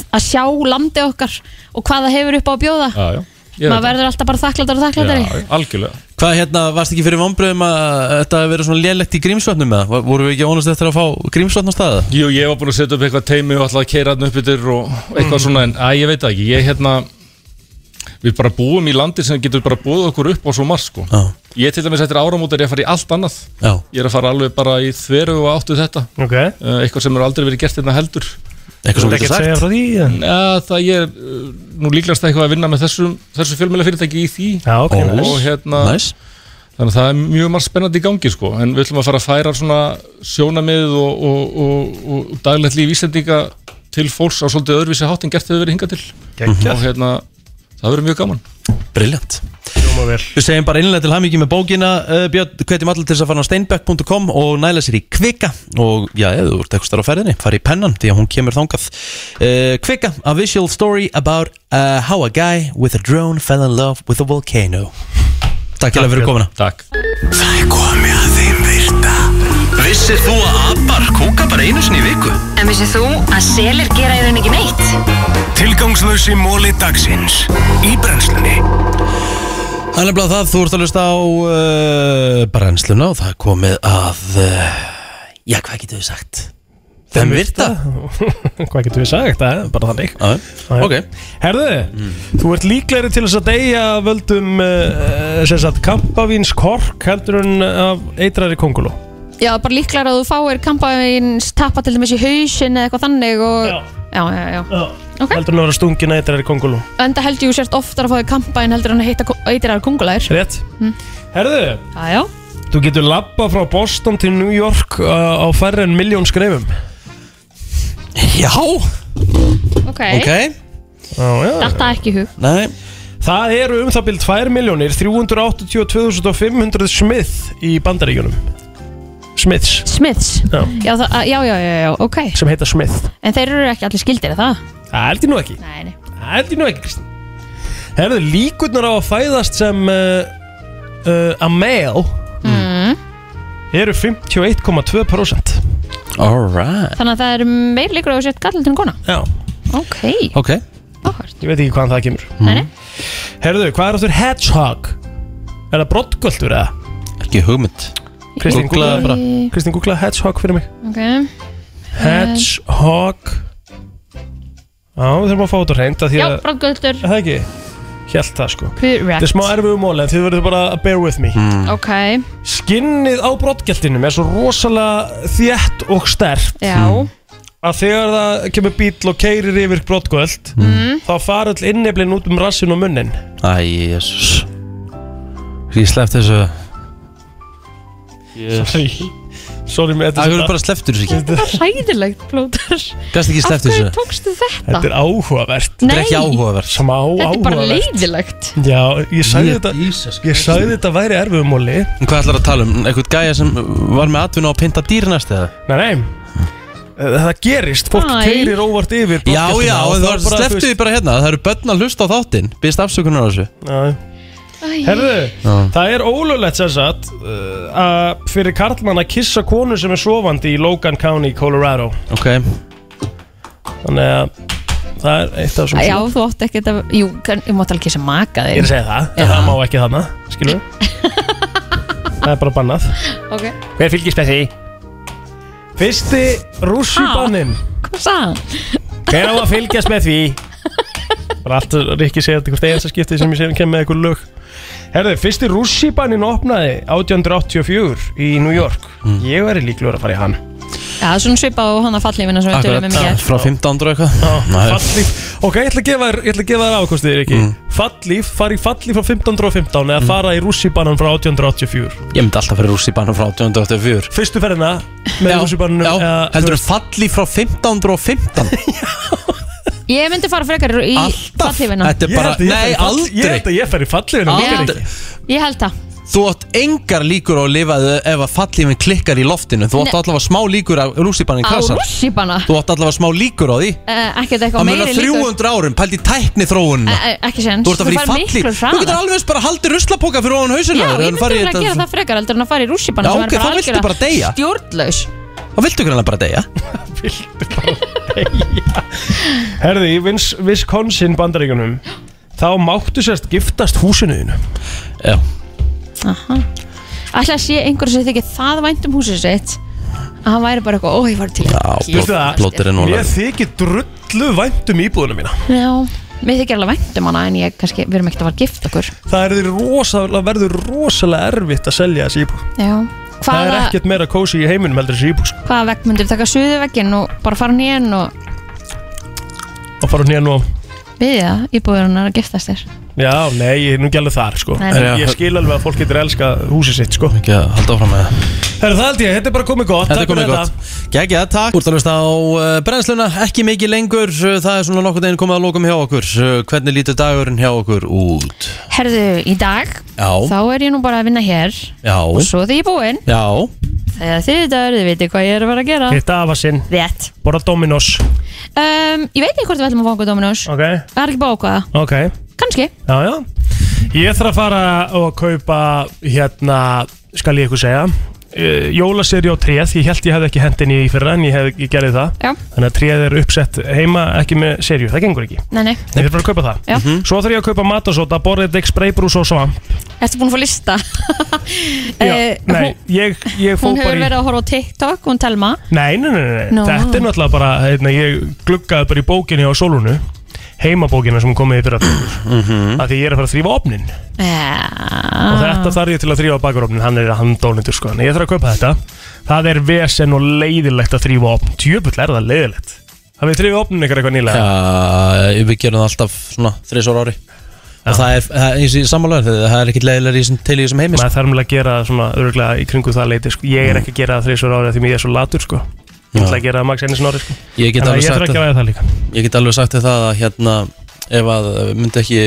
að sjá landi okkar og hvað það hefur upp á að bjóða. Já, já, ég maður verður alltaf bara þakklættar Hvað hérna, varst ekki fyrir vonbröðum að þetta hefði verið svona lélegt í grímsvötnum með það? Voru við ekki ónast eftir að fá grímsvötn á staða? Jú, ég var búin að setja upp eitthvað teimi og alltaf að keira hann upp yfir og eitthvað svona en að ég veit það ekki, ég hérna við bara búum í landi sem getur bara búið okkur upp á svo margt sko Já. Ég til dæmis eftir áramót er ég að fara í allt annað Já. Ég er að fara alveg bara í þveru og áttu þetta okay. Eitthvað sem er aldrei verið gert hérna heldur Eitthvað sem Þú segja frá því? Já, það ég er uh, nú líklegast eitthvað að vinna með þessu, þessu fjölmjöla fyrirtæki í því Já, ok, og, nice. og hérna Nice. Þannig að það er mjög margt spennandi í gangi sko En við ætlum að fara að færa svona sjónamið og, og, og, og daglegt líf ísendinga til fólks á svolítið öðruvísi hátt en gert hefur verið hingað til Geggjað. Og hérna, það verður mjög gaman Vel. Við segjum bara innlega til hamingi með bókina uh, Björn, hvetjum allir til þess að fara á steinbeck.com og næla sér í kvika. Og já, ef þú ert eitthvað starf á ferðinni, fara í pennan því að hún kemur þangað. Uh, Kvika, a visual story about uh, how a guy with a drone fell in love with a volcano. Takk hjá fyrir komuna. Takk. Það er komið að þeim virta Vissir þú að abar kúka bara einu sinni í viku? En vissið þú að selir gera í raun ekki neitt? Tilgangslösi móli dagsins Í brennslunni Það er nefnilega það, þú ert að hlusta á uh, brennsluna og það er komið að uh, já, hvað getur við sagt? Þeim virta Hvað getur við sagt? Það er bara þannig Já, ok Herðu, þú ert líklegri til þess að deyja af völdum uh, sem sagt kampavíns kork heldur en af eitrari konguló Já, bara líklar að þú fáir kampaðins tappa til dæmis í hausin eða eitthvað þannig og já, já, já, Já. Ok. heldur en að vera stungin að eitrari konguló Enda held ég þú sérst oftar að fáið kampaðin heldur en að heita eitrar kungulæðir Rétt. Mm. Herðu, Já, já. þú getur labba frá Boston til New York uh, á færri en miljón skrefum. Já. Ok, Já, já. Datta ekki í hug. Nei. Það eru um það byrð 2 miljónir 382.500 smith í bandaríkjunum Smiths. Smiths. Já. Já, það, já, já, já, já, ok. Sem heita Smith. En þeir eru ekki allir skildir, er það? Það held ég nú ekki. Nei, nei. Það held ég nú ekki, Kristín. Herðu, líkurnar á að fæðast sem uh, uh, a male mm. eru 51,2% Alright Þannig að það eru meir líkur að þú sért gallin til en kona? Já. Ok. Ok. Ég veit ekki hvaðan það kemur. Nei, nei. Herðu, hvað er aftur hedgehog? Er það brottgöldur eða? Ekki hugmynd Kristín, googlaðu bara. Kristín, googlaðu hedgehog fyrir mig. Ok. Hedgehog. Já, við þurfum að fá þetta á hreint af því Já, bráðgöldur Er Það ekki? Hjælt það sko. Þetta er smá erfiðu móli en þið verður bara að bear with me. Ok, Skinnið á brottgeltinum er svo rosalega þétt og stert já. Að þegar það kemur bíl og keirir yfir brottgöld Mm. þá fara öll inneflin út um rassin og munnin. Æ, jésus Ég slepp þessu Sorry. Sorry með Það hefur bara sleppt þessu ekki? Það er hræðilegt, plóter. Gast ekki sleppt Af hverju þessu? tókstu þetta? Þetta er áhugavert. Þetta er ekki Nei. áhugavert. Smá Þetta er bara áhugavert. leiðilegt. Já, ég sagði þetta Ég sagði þetta væri erfiðumóli Hvað ætlar að tala um? Eitthvað gæja sem var með atvinnu á að pynta dýr næst eða? Nei, nei. Það gerist, fólk Æ. keirir óvart yfir Já, já, það veist- því bara hérna. Það eru börn að hlusta á þáttinn. Býðst afsökunar á þessu. Já. Herðu, Já. það er ólöglegt sem sagt uh, að fyrir karlmann að kissa konu sem er sofandi í Logan County, Colorado. Ok. Þannig að það er eitt af þessum Já, þú átt ekki þetta Jú, kann- ég mátt alveg sem maka þig. Ég er að segja það, en það má ekki þarna, skilur Það er bara bannað. Ok. Hver fylgist með því? Fyrsti rússibannin Hvað sagði hann? Hver á að fylgjast með því? Bara allt Rikki segja þetta eitthvað einasta skipti sem ég segja kem með eitthvað lög Herðu, fyrsti rússibannin opnaði 1884 í New York. Ég væri líklegur að fara í hann. Já, svona svipað á hana fallífina sem við tölum um í gerð frá 15 og eitthvað. Nei. Fallíf Ok, ég ætla að gefa þér, ég ætla að gefa þér afkostið ekki Mm. Fallíf, fara í fallíf frá 1515 eða fara í rússibanan frá 1884 Ég myndi alltaf fyrir rússibann frá 1884 Fyrstu ferðina með rússibannum Já, heldur þú falli frá 1515 Ég myndi fara frekar í fallífina Þetta er bara, nei aldrei Ég held að ég fer í fallífina Aldrei. Ég held það. Þú átt engar líkur á að lifa ef að fallífin klikkar í loftinu. Þú átt Nei. allavega smá líkur á rússibannin Á krasar rússíbana Þú átt allavega smá líkur á því. Uh, Ekkert Það eitthvað munar meiri líkur. 300 árum, pældi tækni þróun Eh, eh, Ekki séns. Þú ert að fara í falli Þú getur alveg eins bara haldið ruslapoka fyrir ofan hausinu Já, ég myndi vel að gera það frekar heldur en að fara í rússíbana Já, ok, þá viltu bara deyja. Stjórnlaus Þá viltu greinlega bara deyja? Herði, í Vins- Wisconsin bandaríkunum Þá máttu sérst giftast húsinuðinu Já. Aha. Ætla að sé einhver sem þykir það vænt um húsið sitt að hann væri bara eitthvað, ó ég var til að Veistu það, plóter er nú alveg- Mér þykir drullu vænt um íbúðuna mína. Já, mér þykir alveg vænt um hana en ég kannski, við erum ekkert að fara að gifta okkur. Það er því rosalega, verður rosalega erfitt að selja þessi íbúð. Já Það er ekkert meira kósi í heiminum heldur þessi íbúð sko. hvaða vegg myndir taka suðu vegginn og bara fara nýjan og Og fara nýja nú byggja íbúðurinnar að giftast þér Já, nei, ég er nú ekki alveg þar sko. Nei, En nei. ég skil alveg að fólk getur elska húsið sitt sko. Ekki að halda áfram með það Herru, það held ég, þetta er bara komið gott. Þetta Takk er komið fyrir gott. Gægja, takk. Úr að hlusta á uh, brennsluna Ekki mikið lengur. Uh, Það er svona nokkuð deginn komið að lókum hjá okkur. Uh, Hvernig lítur dagurinn hjá okkur út? Herðu, í dag Já. þá er ég nú bara að vinna hér. Já. Og svo þegar ég er búinn. Já. Þegar þið dagur, þið veitir hvað ég er að fara að gera. Hitta afa sinn. Rétt. Borða Dominos. Um, Ég veit ekki hvort við ætlum að fá okkur Dominos. Ok. Það er ekki bókað. Ok Kannski. Já, já. Ég þarf að fara og kaupa hérna, skal ég ykkur segja uh, Jólaseri á tréð. Ég held ég hefði ekki hendin í fyrra en ég, hef, ég gerði það. Já. Þannig að tréð er uppsett heima ekki með serju, það gengur ekki. Nei, nei. Ég þarf bara að kaupa það. Já. Svo þarf ég að kaupa matasóta, borðið spraybrús og svamp. Ertu búin að fá lista? Já, Eh, Nei, ég, ég fó Hún hefur bara í verið að horfa á TikTok, hún Telma. Nei, nei, nei, nei. Nú. þetta er náttúrulega bara heitna, Ég gluggaði bara í bókinni á Solunu Heimabókina sem komið í fyrra. Mhm. að Því ég er að fara að þrýfa opnin Já. Og þetta þarf ég til að þrýfa bakarofnin Hann er handónundur sko. En ég þarf að kaupa þetta. Það er vesen og leiðilegt að þrýfa opn Tjöfull er það leiðilegt Hafið þið þrýfa opnin ykkur eitthvað nýlega? Já, við gerum það alltaf svona þrísor ári. Og það er, það er eins og sammálaður Það er ekkit leiðilega til í þessum heimi sko. Maður þarf að gera svona örgulega í kringu það leiti sko. Ég er ekki að gera það þrýsur ári Því mér er svo latur sko Ég ætla að gera það maks einu sinni ári sko. Ég get alveg sagt að líka. Ég get alveg sagt það að hérna Ef að myndi ekki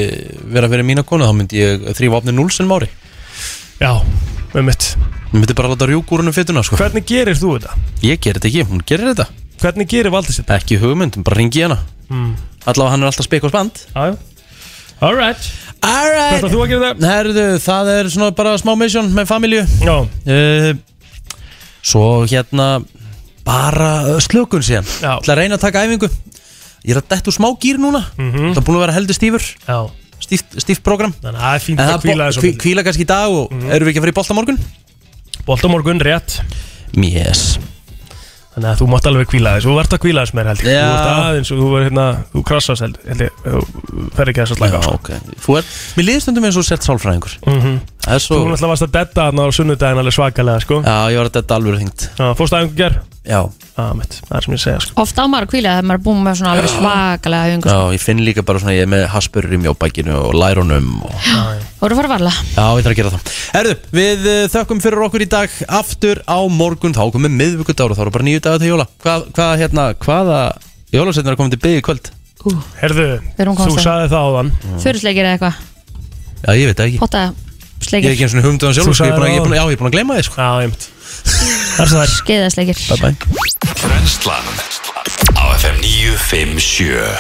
vera fyrir mína konu Þá myndi ég þrýfa opni núlsinn ári Já, með mitt. Ég myndi bara láta rjúk úr hennum fytuna sko. Hvernig gerir þú þetta? Ég gerir þetta ekki, hún gerir þetta. Hvernig gerir Valdís þetta? Ekki hugmynd, bara ringi hana. Mm. Allavega hann er alltaf spik og spand. Jájú Alright Alright ætlar þú að gera það? Herðu, það er svona bara smá mission með familju. Já. Uh, Svo hérna Bara slökun síðan. Það að reyna að taka æfingu. Ég er að úr smá gýr núna. Mhm. Það er búin að vera heldur stífur. Já. Stíft, stíft program Þannig að það er fínt að bo- þessu hví- Hvíla kannski í dag og Mhm. erum við ekki að fara í bolta morgun? Bolt á morgun, rétt. Yes. Þannig að þú mátt alveg kvíla þess Þú vart að kvíla þess meir held ég. Já. Þú ert aðeins og þú er hérna Þú krassast held, held ég. Þú fer ekki að slaka. Á, Já, ok. Er, mér liðið stundum eins og sért sálfræðingur. Er svo Þú náttúrulega varst að detta þarna á sunnudaginn alveg svakalega sko. Já, ég var að detta alveg þingt Já, fórstu aðeins ger? Já. Já, mitt, það er sem ég segja sko. Oft á maður að kvíla þegar maður er búin með svona alveg svakalega Já, öfingu ég finn líka bara svona Ég er með haspurur í mjóbækinu og lærunum og... Þú eru að fara varla. Já, ég þarf að gera það. Erðu, við uh, þökkum fyrir okkur í dag Aftur á morgun, þá komum miðvíkudagur Og þá eru bara nýju dagar til jóla. Hvað, hvað hérna, hvaða Jólasetnir er komið til byggði kvöld? Herðu, þú að- sagði það eða eitthvað? Já, ég veit það ekki. Potta Ég er sleikir ekki eins og humduðan Þú sjálf sko, ég er búin að- ég er búin að- Já, ég er búin að gleyma þið sko. Já, ég mynd Það er svo er Skeiðasleikir. Bye bye Brennslan á FM 957